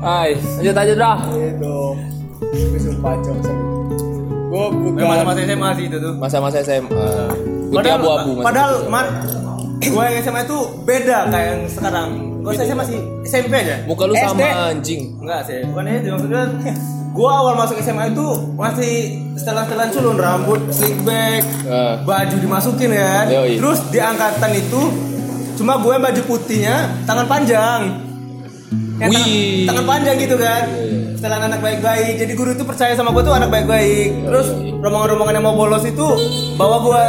Hai, lanjut aja dah. itu gue sumpah cok seru gue bukan masa-masa SMA sih itu tuh Masa-masa SMA. Putih abu-abu. padahal mat gue yang SMA itu beda kayak yang sekarang gue SMA masih SMP aja Muka lu sama anjing. Enggak sih, bukan itu maksudnya gua awal masuk SMA itu masih setelan-setelan culun rambut slick back, Eh. baju dimasukin kan. Yoi. Terus di angkatan itu cuma gue baju putihnya tangan panjang. Yang tangan, Wih. tangan panjang gitu kan. Setelan anak baik-baik. Jadi guru itu percaya sama gue tuh anak baik-baik. Terus rombongan-rombongan yang mau bolos itu bawa gua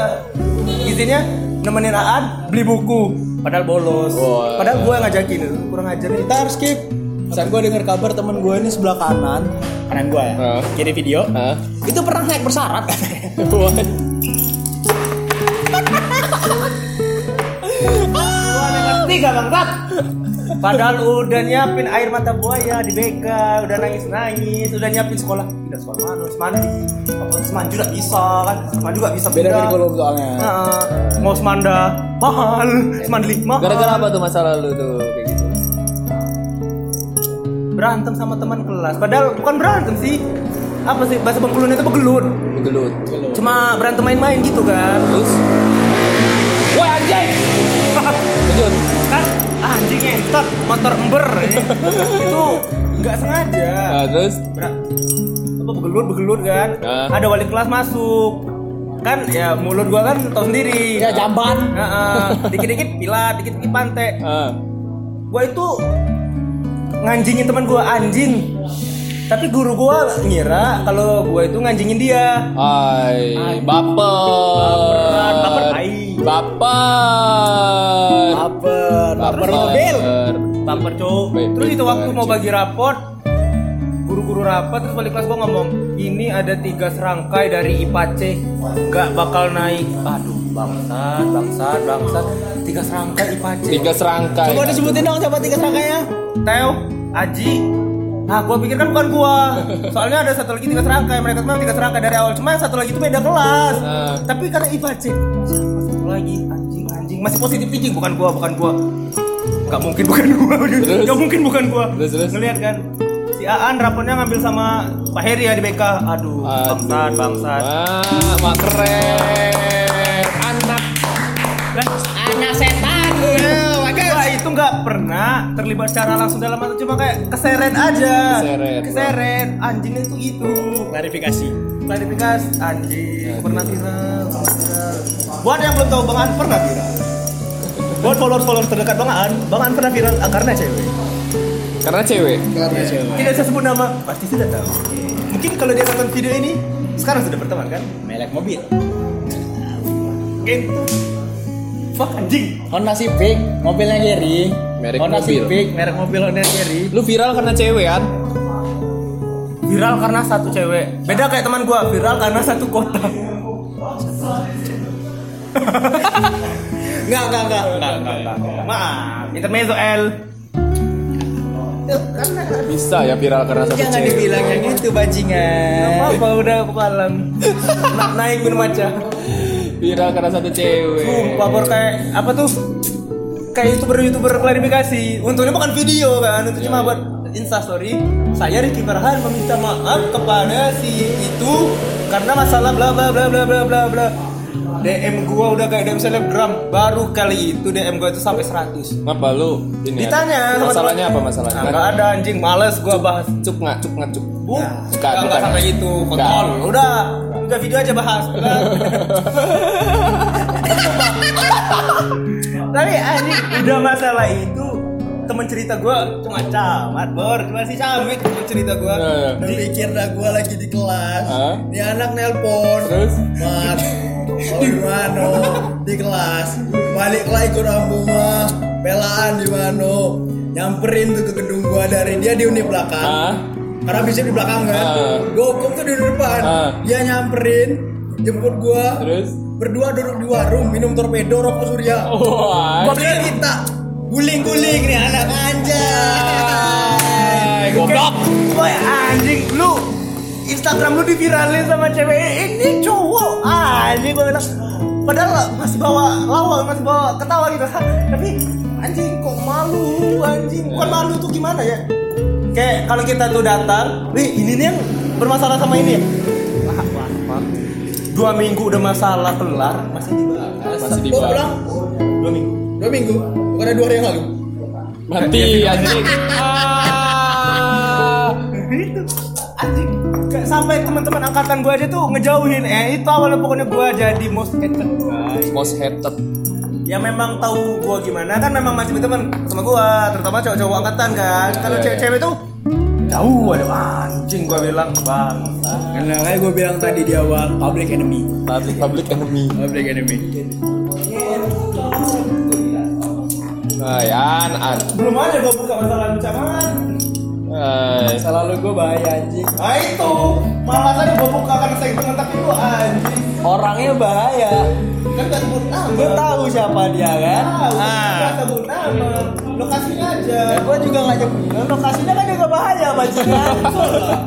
izinnya nemenin Aan beli buku. Padahal bolos. Padahal gue ngajakin itu kurang ajar nih. kita harus skip saat gue dengar kabar temen gue ini sebelah kanan kanan gue ya kiri video itu pernah naik bersyarat Gua nekat tiga bangsat. Padahal udah nyiapin air mata buaya di BK, udah nangis nangis, udah nyiapin sekolah. Pindah sekolah mana? Semandi. Apa Semandi juga bisa kan? Semandi juga bisa beda pindah. kurikulum soalnya Nah, mau Semanda mahal, Semandli mahal. Gara-gara apa tuh masa lalu tuh kayak gitu? Berantem sama teman kelas. Padahal bukan berantem sih. Apa sih bahasa Bengkulunya itu begelut. Gelut. Cuma berantem main-main gitu kan. Terus? Woi anjing. Lanjut. Kan anjing entot motor ember. Itu nggak sengaja. Nah, terus? Ber- apa begelut begelut kan? Ah. ada wali kelas masuk. Kan ya mulut gua kan tau sendiri. Ya jamban. Dikit dikit pilat dikit dikit pantai. Ah. gua itu nganjingin teman gua anjing. Tapi guru gua ngira kalau gua itu nganjingin dia. Hai, baper. baper tai Baper. baper baper mobil baper cowok Baik, terus itu waktu mau bagi raport guru-guru rapat terus balik kelas gua ngomong ini ada tiga serangkai dari IPA C nggak bakal naik aduh bangsat bangsat bangsat tiga serangkai IPA C Tiga serangkai. coba disebutin dong coba tiga serangkainya Teo Aji Nah, gua pikir kan bukan gua. Soalnya ada satu lagi tiga serangkai. Mereka memang tiga serangkai dari awal. Cuma yang satu lagi itu beda kelas. Ah. Tapi karena siapa satu lagi anjing anjing masih positif thinking bukan gua bukan gua. Gak mungkin bukan gua. Terus? Gak mungkin bukan gua. Terus, terus? Ngeliat kan. Si Aan rapornya ngambil sama Pak Heri ya di BK. Aduh, bangsat, bangsat. Wah, mak keren. Anak anak setan. Gua itu nggak pernah terlibat secara langsung dalam atau cuma kayak keseret aja. Keseret. Keseret. Anjing itu itu. Klarifikasi. Klarifikasi anjing pernah viral. pernah viral. Buat yang belum tahu Bang An pernah viral. Buat followers followers terdekat Bang An, Bang An pernah viral ah, karena cewek. Karena cewek. Karena cewek. Tidak saya sebut nama, pasti sudah tahu. Mungkin kalau dia nonton video ini, sekarang sudah berteman kan? Melek mobil. Gitu. Fuck anjing. Honda Civic, mobilnya Gary. Merek Honda mobil. Civic, merek mobil Honda Gary. Lu viral karena cewek kan? Viral karena satu cewek. Beda kayak teman gua, viral karena satu kota. Enggak, enggak, enggak, enggak. Maaf, intermezzo L. Bisa ya viral karena satu Jangan cewek. dibilang yang itu bajingan. Apa udah kepalan. Na naik minum aja. Viral karena satu cewek. Sumpah bor kayak apa tuh? Kayak youtuber youtuber klarifikasi. Untungnya bukan video kan, itu cuma buat Insta story. Saya Ricky Farhan meminta maaf kepada si itu karena masalah bla bla bla bla bla bla bla. DM gua udah kayak DM selebgram. Baru kali itu DM gua itu sampai 100. Apa lu ini? Ditanya sama Masalahnya apa masalahnya? Nah, nggak ada anjing, males gua bahas. Cuk nggak cuk nggak cuk. Bu, Bukan, nggak nggak bukan. sampai kontrol. Nggak. Udah, udah video aja bahas. Tapi anjing udah masalah itu temen cerita gue cuma camat bor cuma si camit temen cerita gue Eh. Udah pikir dah gue lagi di kelas. Hah? Ini anak nelpon. Terus? Mat, oh gimana di kelas? Balik lagi ke rumah. Pelaan di mana? Nyamperin tuh ke gedung gua dari dia di unit belakang. Ah. Karena bisa di belakang kan. Gua hukum tuh di depan. Ah. Dia nyamperin, jemput gua. Terus? Berdua duduk di warung minum torpedo rokok surya. Wah. Gua guling-guling nih anak anjay. Goblok. Boy anjing lu. Instagram lu diviralin sama cewek ini cowok. Anjing gue bilang padahal masih bawa lawak masih bawa ketawa gitu. Tapi anjing kok malu anjing. Bukan malu tuh gimana ya? Kayak kalau kita tuh datang wih ini nih yang bermasalah sama ini. Ya Wah, wah, wah. dua minggu udah masalah kelar masih dibahas. Masih dibahas. dua minggu. Dua minggu, bukan dua hari yang lalu. Mati anjing. Ah. itu anjing Kayak sampai teman-teman angkatan gue aja tuh ngejauhin eh itu awalnya pokoknya gue jadi most hated guys Most hated. ya memang tahu gue gimana kan memang masih berteman sama gue terutama cowok-cowok angkatan kan kalau Iya, cewek-cewek tuh jauh ada anjing gue bilang bang Karena kayak gue bilang tadi di awal public enemy. Public public enemy. Public enemy. Nah, Yan, an. belum ada gue buka masalah ancaman Hai. Masa lalu gue bahaya anjing. nah itu malah tadi gue buka karena saya teman tapi lu anjing Orangnya bahaya. kan gak sebut nama Gue tahu siapa dia kan. tahu Ah. gak sebut nama lokasinya aja Ya gue juga. Nah, Lokasinya kan juga bahaya bajingan.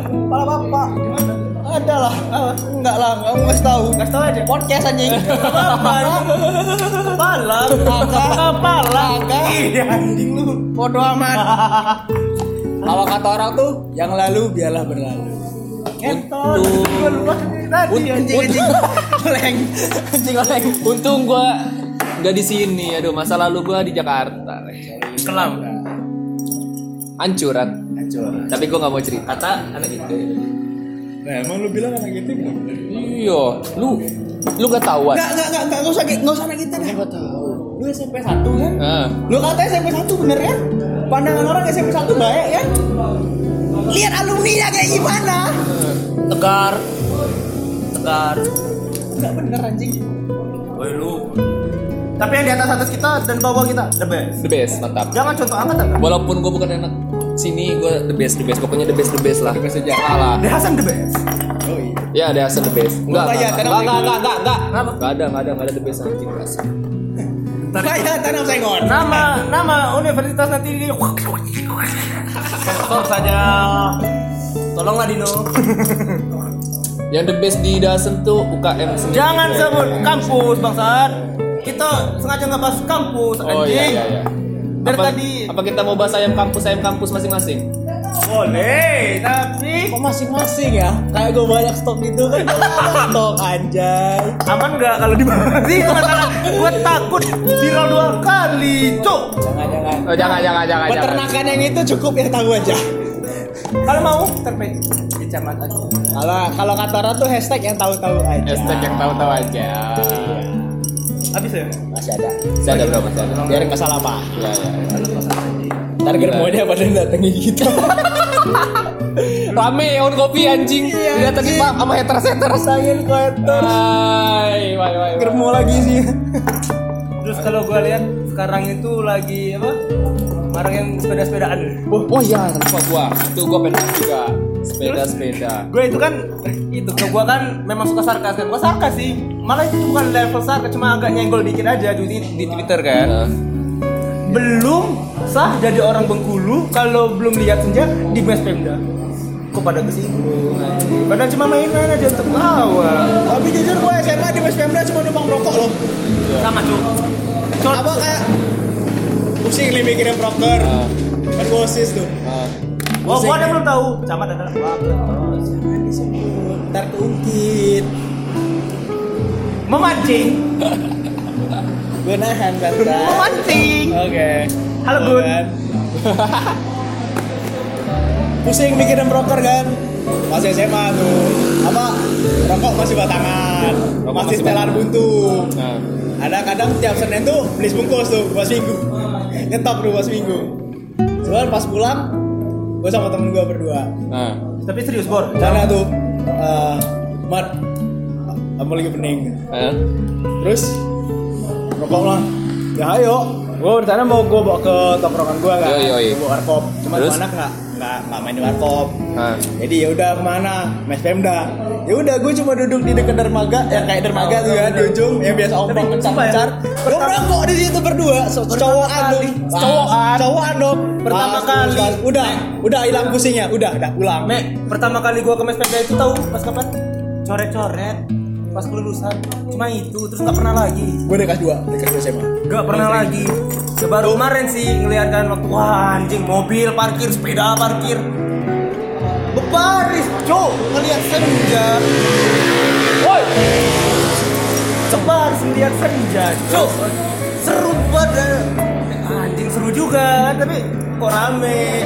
Kepala bapak. Ada lah. Enggak lah, nggak mau kasih tahu. kasih tau aja Podcast anjing. apa kepala kepala iya anjing lu Bodoh amat. Kalau kata orang tuh, yang lalu biarlah berlalu. Entot, gue lupa tadi anjing anjing oleng Anjing oleng. Untung gua nggak di sini. Aduh, masa lalu gua di Jakarta. kelam Hancuran. Hancur. Tapi gua nggak mau cerita. Kata anak itu. Nah, emang lu bilang anak gitu nggak? Iya, lu lu gak tahuan. Nggak, nggak, nggak, nggak, nggak usah, nggak usah anak kita deh. Gak tahu. Lu SMP 1 kan? Nah, Lu kata SMP 1 bener kan? Pandangan orang SMP 1 baik kan? Lihat alumni-nya kayak gimana? tegar tegar Enggak bener anjing. woi lu tapi yang di atas atas kita dan bawah kita the best the best, mantap. jangan contoh angkatan Walaupun gua bukan anak sini, gua the best, the best. Pokoknya the best, the best lah. The best aja. Salah. The Hasan the best Oh iya. Ya, ada Hasan the best. Enggak, enggak, tanya, enggak, enggak, enggak, enggak, enggak. Enggak ada, enggak ada, enggak ada the best anjing Hasan. Kayak tanam sengon. Nama nama universitas nanti di Sensor saja. Tolonglah Dino. Yang the best di Dasen tuh UKM sendiri. Jangan sebut kampus bangsat. Kita sengaja nggak bahas kampus anjing. Oh iya iya iya. Dari apa, tadi apa kita mau bahas ayam kampus ayam kampus masing-masing? boleh, tapi Kok masing-masing ya? Kayak gue banyak stok gitu kan. Stok anjay. aman nggak kalau dibahas itu masalah gue takut viral dua kali cuk Jangan jangan. Oh, jangan jangan jangan. jangan. Peternakan yang itu cukup yang tahu aja. kalau mau terbaik di camat aja Kalau kalau kata orang tuh hashtag yang tahu-tahu aja. Hashtag yang tahu-tahu aja. Habis ya Masih ada. Masih ada berapa? Masih ada. Biar nggak salah apa. Ya, ya. Ntar germonya pada datengin kita. Rame on kopi anjing. Iya, anjing. Pak sama haters-haters. Sayangin kotor. Hai, wai wai. Germo lagi sih. terus kalau gue lihat sekarang itu lagi apa orang yang sepeda-sepedaan Oh, oh iya, lupa gua. Itu gua pengen juga. Sepeda-sepeda. gue itu kan itu ke gue kan memang suka sarkas kan gue sarkas sih malah itu bukan level sarkas cuma agak nyenggol dikit aja di, di twitter kan Nah, belum sah jadi orang Bengkulu kalau belum lihat senja di mes Pemda kok pada kesinggung padahal cuma mainan aja untuk tawa Tapi jujur gue SMA di West Pemda cuma numpang rokok loh. sama cuy Col- Apa kayak pusing nih mikirin proker. Ah. Kan gue osis tuh. ah. oh gua ada belum tahu camat adalah Jangan disebut. Ntar keungkit. Memancing Gue nahan memancing Oke. Halo, Gun. Kan? Pusing mikirin proker kan. Masih SMA tuh. Apa? Rokok masih batangan. Rokok masih masih setelan buntu. Nah. Ada kadang tiap Senin tuh beli sebungkus tuh buat seminggu. Ngetop tuh buat seminggu. Soalnya pas pulang, gue sama temen gue berdua. Nah. tapi serius bor Sana tuh, eh Mat, kamu lagi pening. Eh. Terus rokok lah. Ya ayo. Gue rencana mau gue bawa ke tongkrongan gue kan. Gue bawa warkop. Cuma Terus? anak nggak nggak nggak main di warkop. Nah. Jadi ya udah ke mana? Mes Pemda. Ya udah gue cuma duduk di dekat dermaga, yang kayak dermaga tuh ya di ujung yang biasa ombak Tapi sumpah ya, pencar-pencar. Gue merokok di situ berdua, cowokan tuh. kali. Cowokan. Cowokan dong. Pertama kali. Udah, udah hilang pusingnya, udah, udah pulang. Mek, pertama kali gua ke mes Pemda itu tahu pas kapan? Coret-coret pas kelulusan. Cuma itu, terus nggak pernah lagi. Gue dekat dua, dekat dua SMA. Gak pernah lagi. Ya, Baru kemarin sih ngeliat kan waktu wah anjing mobil parkir, sepeda parkir. Bebaris, cok, ngeliat senja. Woi. Sebaris ngeliat senja, cok. Seru banget. Anjing seru juga, tapi kok rame.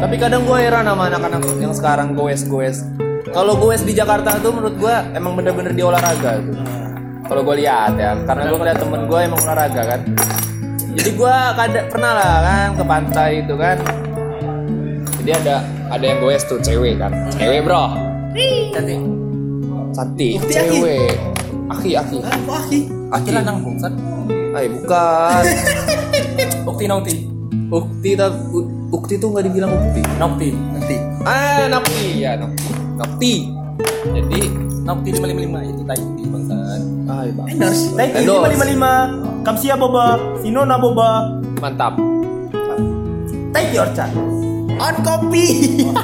Tapi kadang gue heran sama anak-anak yang sekarang goes goes. Kalau goes di Jakarta tuh menurut gue emang bener-bener di olahraga tuh. Kalau gue lihat ya, karena gue ngeliat temen gue emang olahraga kan. Jadi gue kadang pernah lah kan ke pantai itu kan. Jadi ada ada yang goes tuh cewek kan. Cewek bro. Cantik. Cantik. Aki, aki. Cewek. Aki aki. Aki. lanang bungsat. Ay bukan. Ukti nauti. Ukti tapi Ukti tuh nggak dibilang Ukti. Nauti. Nanti. Ah Napti ya Napti. Napti. Jadi Nauti 555 itu Taiti bangsat. Ay bang. Endorse. Taiti Endorse. 555. Kamsia boba, Sinona boba, Mantap. Taiti Orchard. On kopi.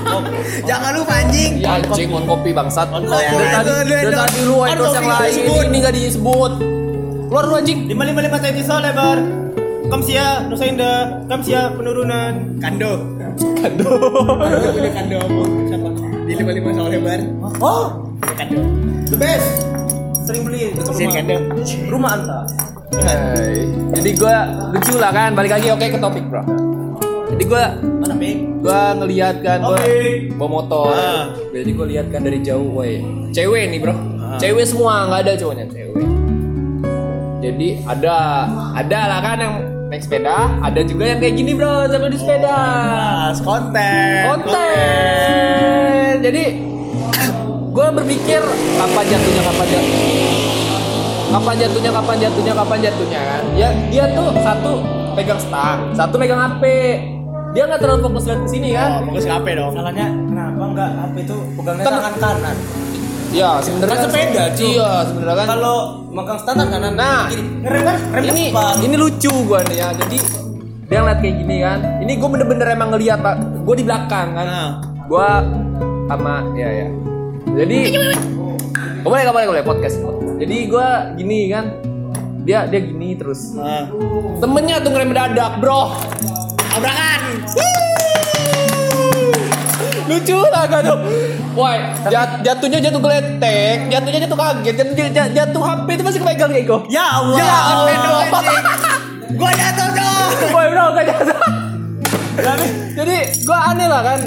Jangan lupa anjing. Ya anjing on kopi bangsat. On kopi. Dari tadi, tadi lu endorse yang lain. Ini nggak disebut. Keluar lu anjing. 555 Taiti Solebar. Kamsia Nusa Indah, Kamsia penurunan. Kando. Kando. Kando kando? Siapa? Di lima lima soal lebar. Oh, Kando. the best. Sering beli dekat Sin rumah. kando. Rumah Anta. Hai. Jadi gua lucu lah kan. Balik lagi oke ke topik bro. Jadi gua Mana Pik? gua ngelihat kan gua Oke. bawa motor. Ah. Jadi gua lihat kan dari jauh, woi. Cewek nih bro. Cewek semua nggak ada cowoknya cewek. Jadi ada ada lah kan yang naik sepeda, ada juga yang kayak gini bro sambil di sepeda. Pas konten. konten jadi gue berpikir kapan jatuhnya kapan jatuhnya kapan jatuhnya kapan jatuhnya kapan jatuhnya kan ya dia tuh satu pegang stang satu megang hp dia nggak terlalu fokus lihat ke sini Oh, kan fokus ke HP dong. Salahnya kenapa enggak apa itu pegangnya Kan- tangan kanan? ya sebenarnya Kan sepeda, cuy. iya sebenarnya kan Kalau Megang standar kanan. Nah, kiri. Ngerem kan? Rem ini ini lucu gua nih ya. Jadi dia ngeliat kayak gini kan. Ini gue bener-bener emang ngeliat pak. Gue di belakang kan. Nah. gue sama ya ya. Jadi Gak boleh gak boleh boleh. Podcast. Jadi gue gini kan. Dia dia gini terus. Nah. temennya tuh ngerem mendadak bro. Tabrakan lucu lah kan tuh Woi, jat- jatuhnya jatuh geletek, jatuhnya jatuh kaget, jatuh, jatuh, jatuh HP itu masih kepegang ya Iko? Ya Allah. Ya Allah. Gua jatuh dong. Woi bro, gak jatuh. Jadi gue aneh lah kan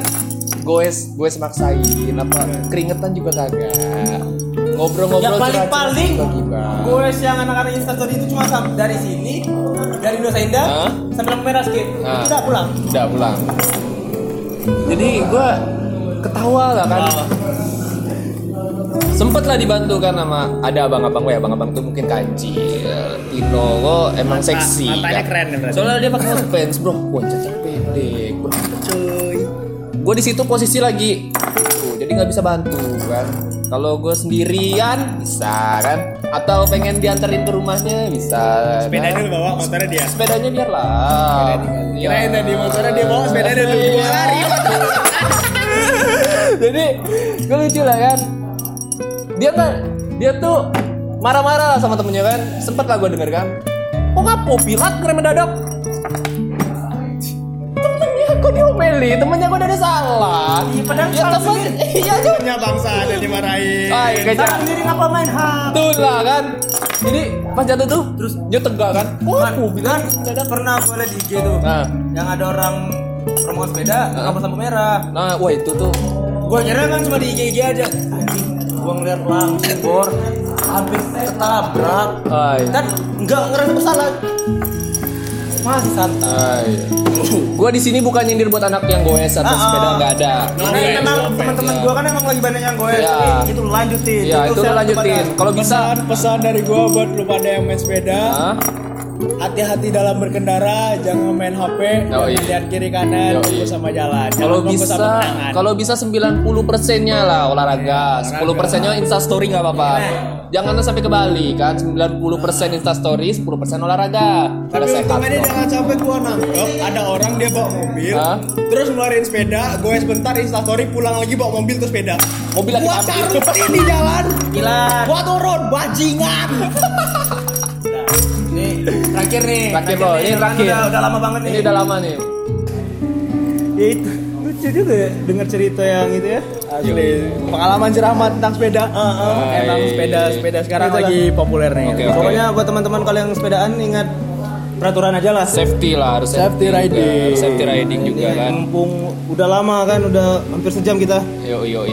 Goes, goes maksain apa keringetan juga kagak Ngobrol-ngobrol Yang paling curhat-curhat paling juga gibah. gue yang anak-anak instastory itu cuma dari sini dari Nusa Indah Hah? sampai lampu merah skip. Hah. Udah pulang. Udah pulang Jadi gue ketawa lah kan Sempet lah dibantu kan sama ada abang-abang gue abang-abang tuh mungkin kancil Tino kok emang seksi matanya kan? keren ya berarti. Soalnya dia pakai fans bro Wah cacat pendek bro Cuy. gue di situ posisi lagi tuh jadi nggak bisa bantu kan kalau gue sendirian bisa kan atau pengen dianterin ke rumahnya bisa Sepedanya kan? lu bawa, motornya dia. sepedanya biar lah. Kirain tadi motornya dia bawa, sepedanya Iya. bawa lari. jadi gue lucu lah kan dia kan dia tuh marah-marah lah sama temennya kan sempet lah gue denger kan kok nggak mau pilat ngerem mendadak kok diomeli temennya gue ada salah Iya, padahal ya salah temen iya juga Punya bangsa ada dimarahin. Ay, Salah kayak sendiri ngapa main hap? Tuh lah kan. Jadi pas jatuh tuh terus dia tegak kan. Kan, aku bilang. kan pernah gue liat di IG tuh Nah, yang ada orang promo sepeda lampu lampu merah. nah, wah itu tuh. Gue kira kan cuma di IG IG aja. Gue ngeliat langsung bor habis ketabrak dan nggak ngerasa bersalah. Masih santai. Gua di sini bukan nyindir buat anak yang goes atau Ah, ah. sepeda nggak ada. Karena Ini memang teman-teman ya. gue kan emang lagi banyak yang gue Iya. itu lanjutin. Iya, itu lu share lanjutin. kepada- Kalau bisa Pesan pesan dari gua buat lu pada yang main sepeda, Hah? Hati-hati dalam berkendara, jangan main HP, Oh, jangan iya. lihat kiri kanan, Yo, iya. sama jalan. Kalau bisa kalau bisa 90 persennya lah olahraga, 10 persennya insta story nggak apa-apa. Jangan sampai ke Bali kan, 90 persen insta story, 10 persen olahraga. Tapi untungnya kok. jangan sampai gua nangkep ada orang dia bawa mobil, Hah? terus ngeluarin sepeda, gue sebentar instastory pulang lagi bawa mobil ke sepeda. Mobil lagi Gua tarutin di jalan, Gila. gua turun bajingan. Terakhir nih. Terakhir, Bro. Ini nih, terakhir. Udah, udah lama banget nih. Ini udah lama nih. Ya itu lucu juga ya dengar cerita yang itu ya. Asli. Pengalaman ceramah tentang sepeda. Hai. Emang sepeda sepeda sekarang Itulah. lagi populer nih. Oke, Pokoknya buat teman-teman kalau yang sepedaan ingat peraturan aja lah. Safety lah harus Safety juga. riding. Safety riding juga Ini kan. Mumpung udah lama kan, udah hampir sejam kita. Yo yo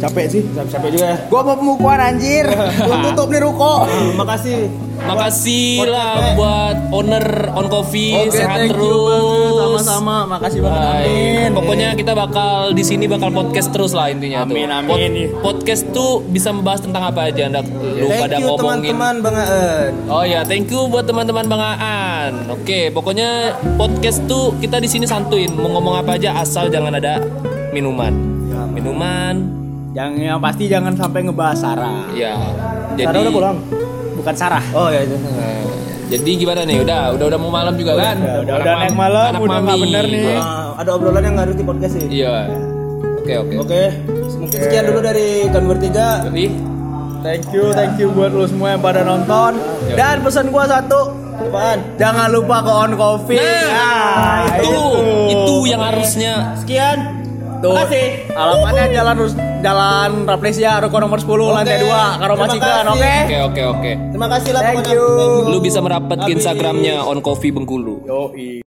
Capek sih. Capek juga ya. Gua mau pemukuan anjir. Belum tutup nih ruko. Makasih. Makasih Buat lah buat owner On Coffee Oke, sehat terus. Sama-sama. Makasih banget. Amin. Pokoknya kita bakal di sini bakal podcast terus lah intinya Amin, tuh. amin. podcast tuh bisa membahas tentang apa aja anda lu pada Thank you ngomongin. teman-teman Bang Aan. Oh ya, thank you buat teman-teman Bang Aan. Oke, pokoknya podcast tuh kita di sini santuin, mau ngomong apa aja asal jangan ada minuman. Minuman, Yang yang pasti jangan sampai ngebahas Sarah. ya. Jadi Sarah udah pulang. Bukan Sarah. Oh ya itu. Nah, jadi gimana nih? Udah, udah udah mau malam juga kan? udah, udah naik malam, anak udah nggak mami. bener nih. Ah, ada obrolan yang nggak harus di podcast sih. Iya. Oke, oke. Oke, mungkin sekian dulu dari kami bertiga. Jadi, Thank you, thank you buat lu semua yang pada nonton. Yo. Dan pesan gua satu, Apaan? jangan lupa ke on coffee. Nah, itu, itu yang harusnya Sekian. Tuh. Makasih. Alamatnya Jalan Rus Jalan Raplesia Ruko nomor 10 lantai 2 Terima Karomasikan, kasih. oke? Oke, oke, oke. Terima kasih lah Thank you. Lu bisa merapat ke. Instagramnya On Coffee Bengkulu. Yoi.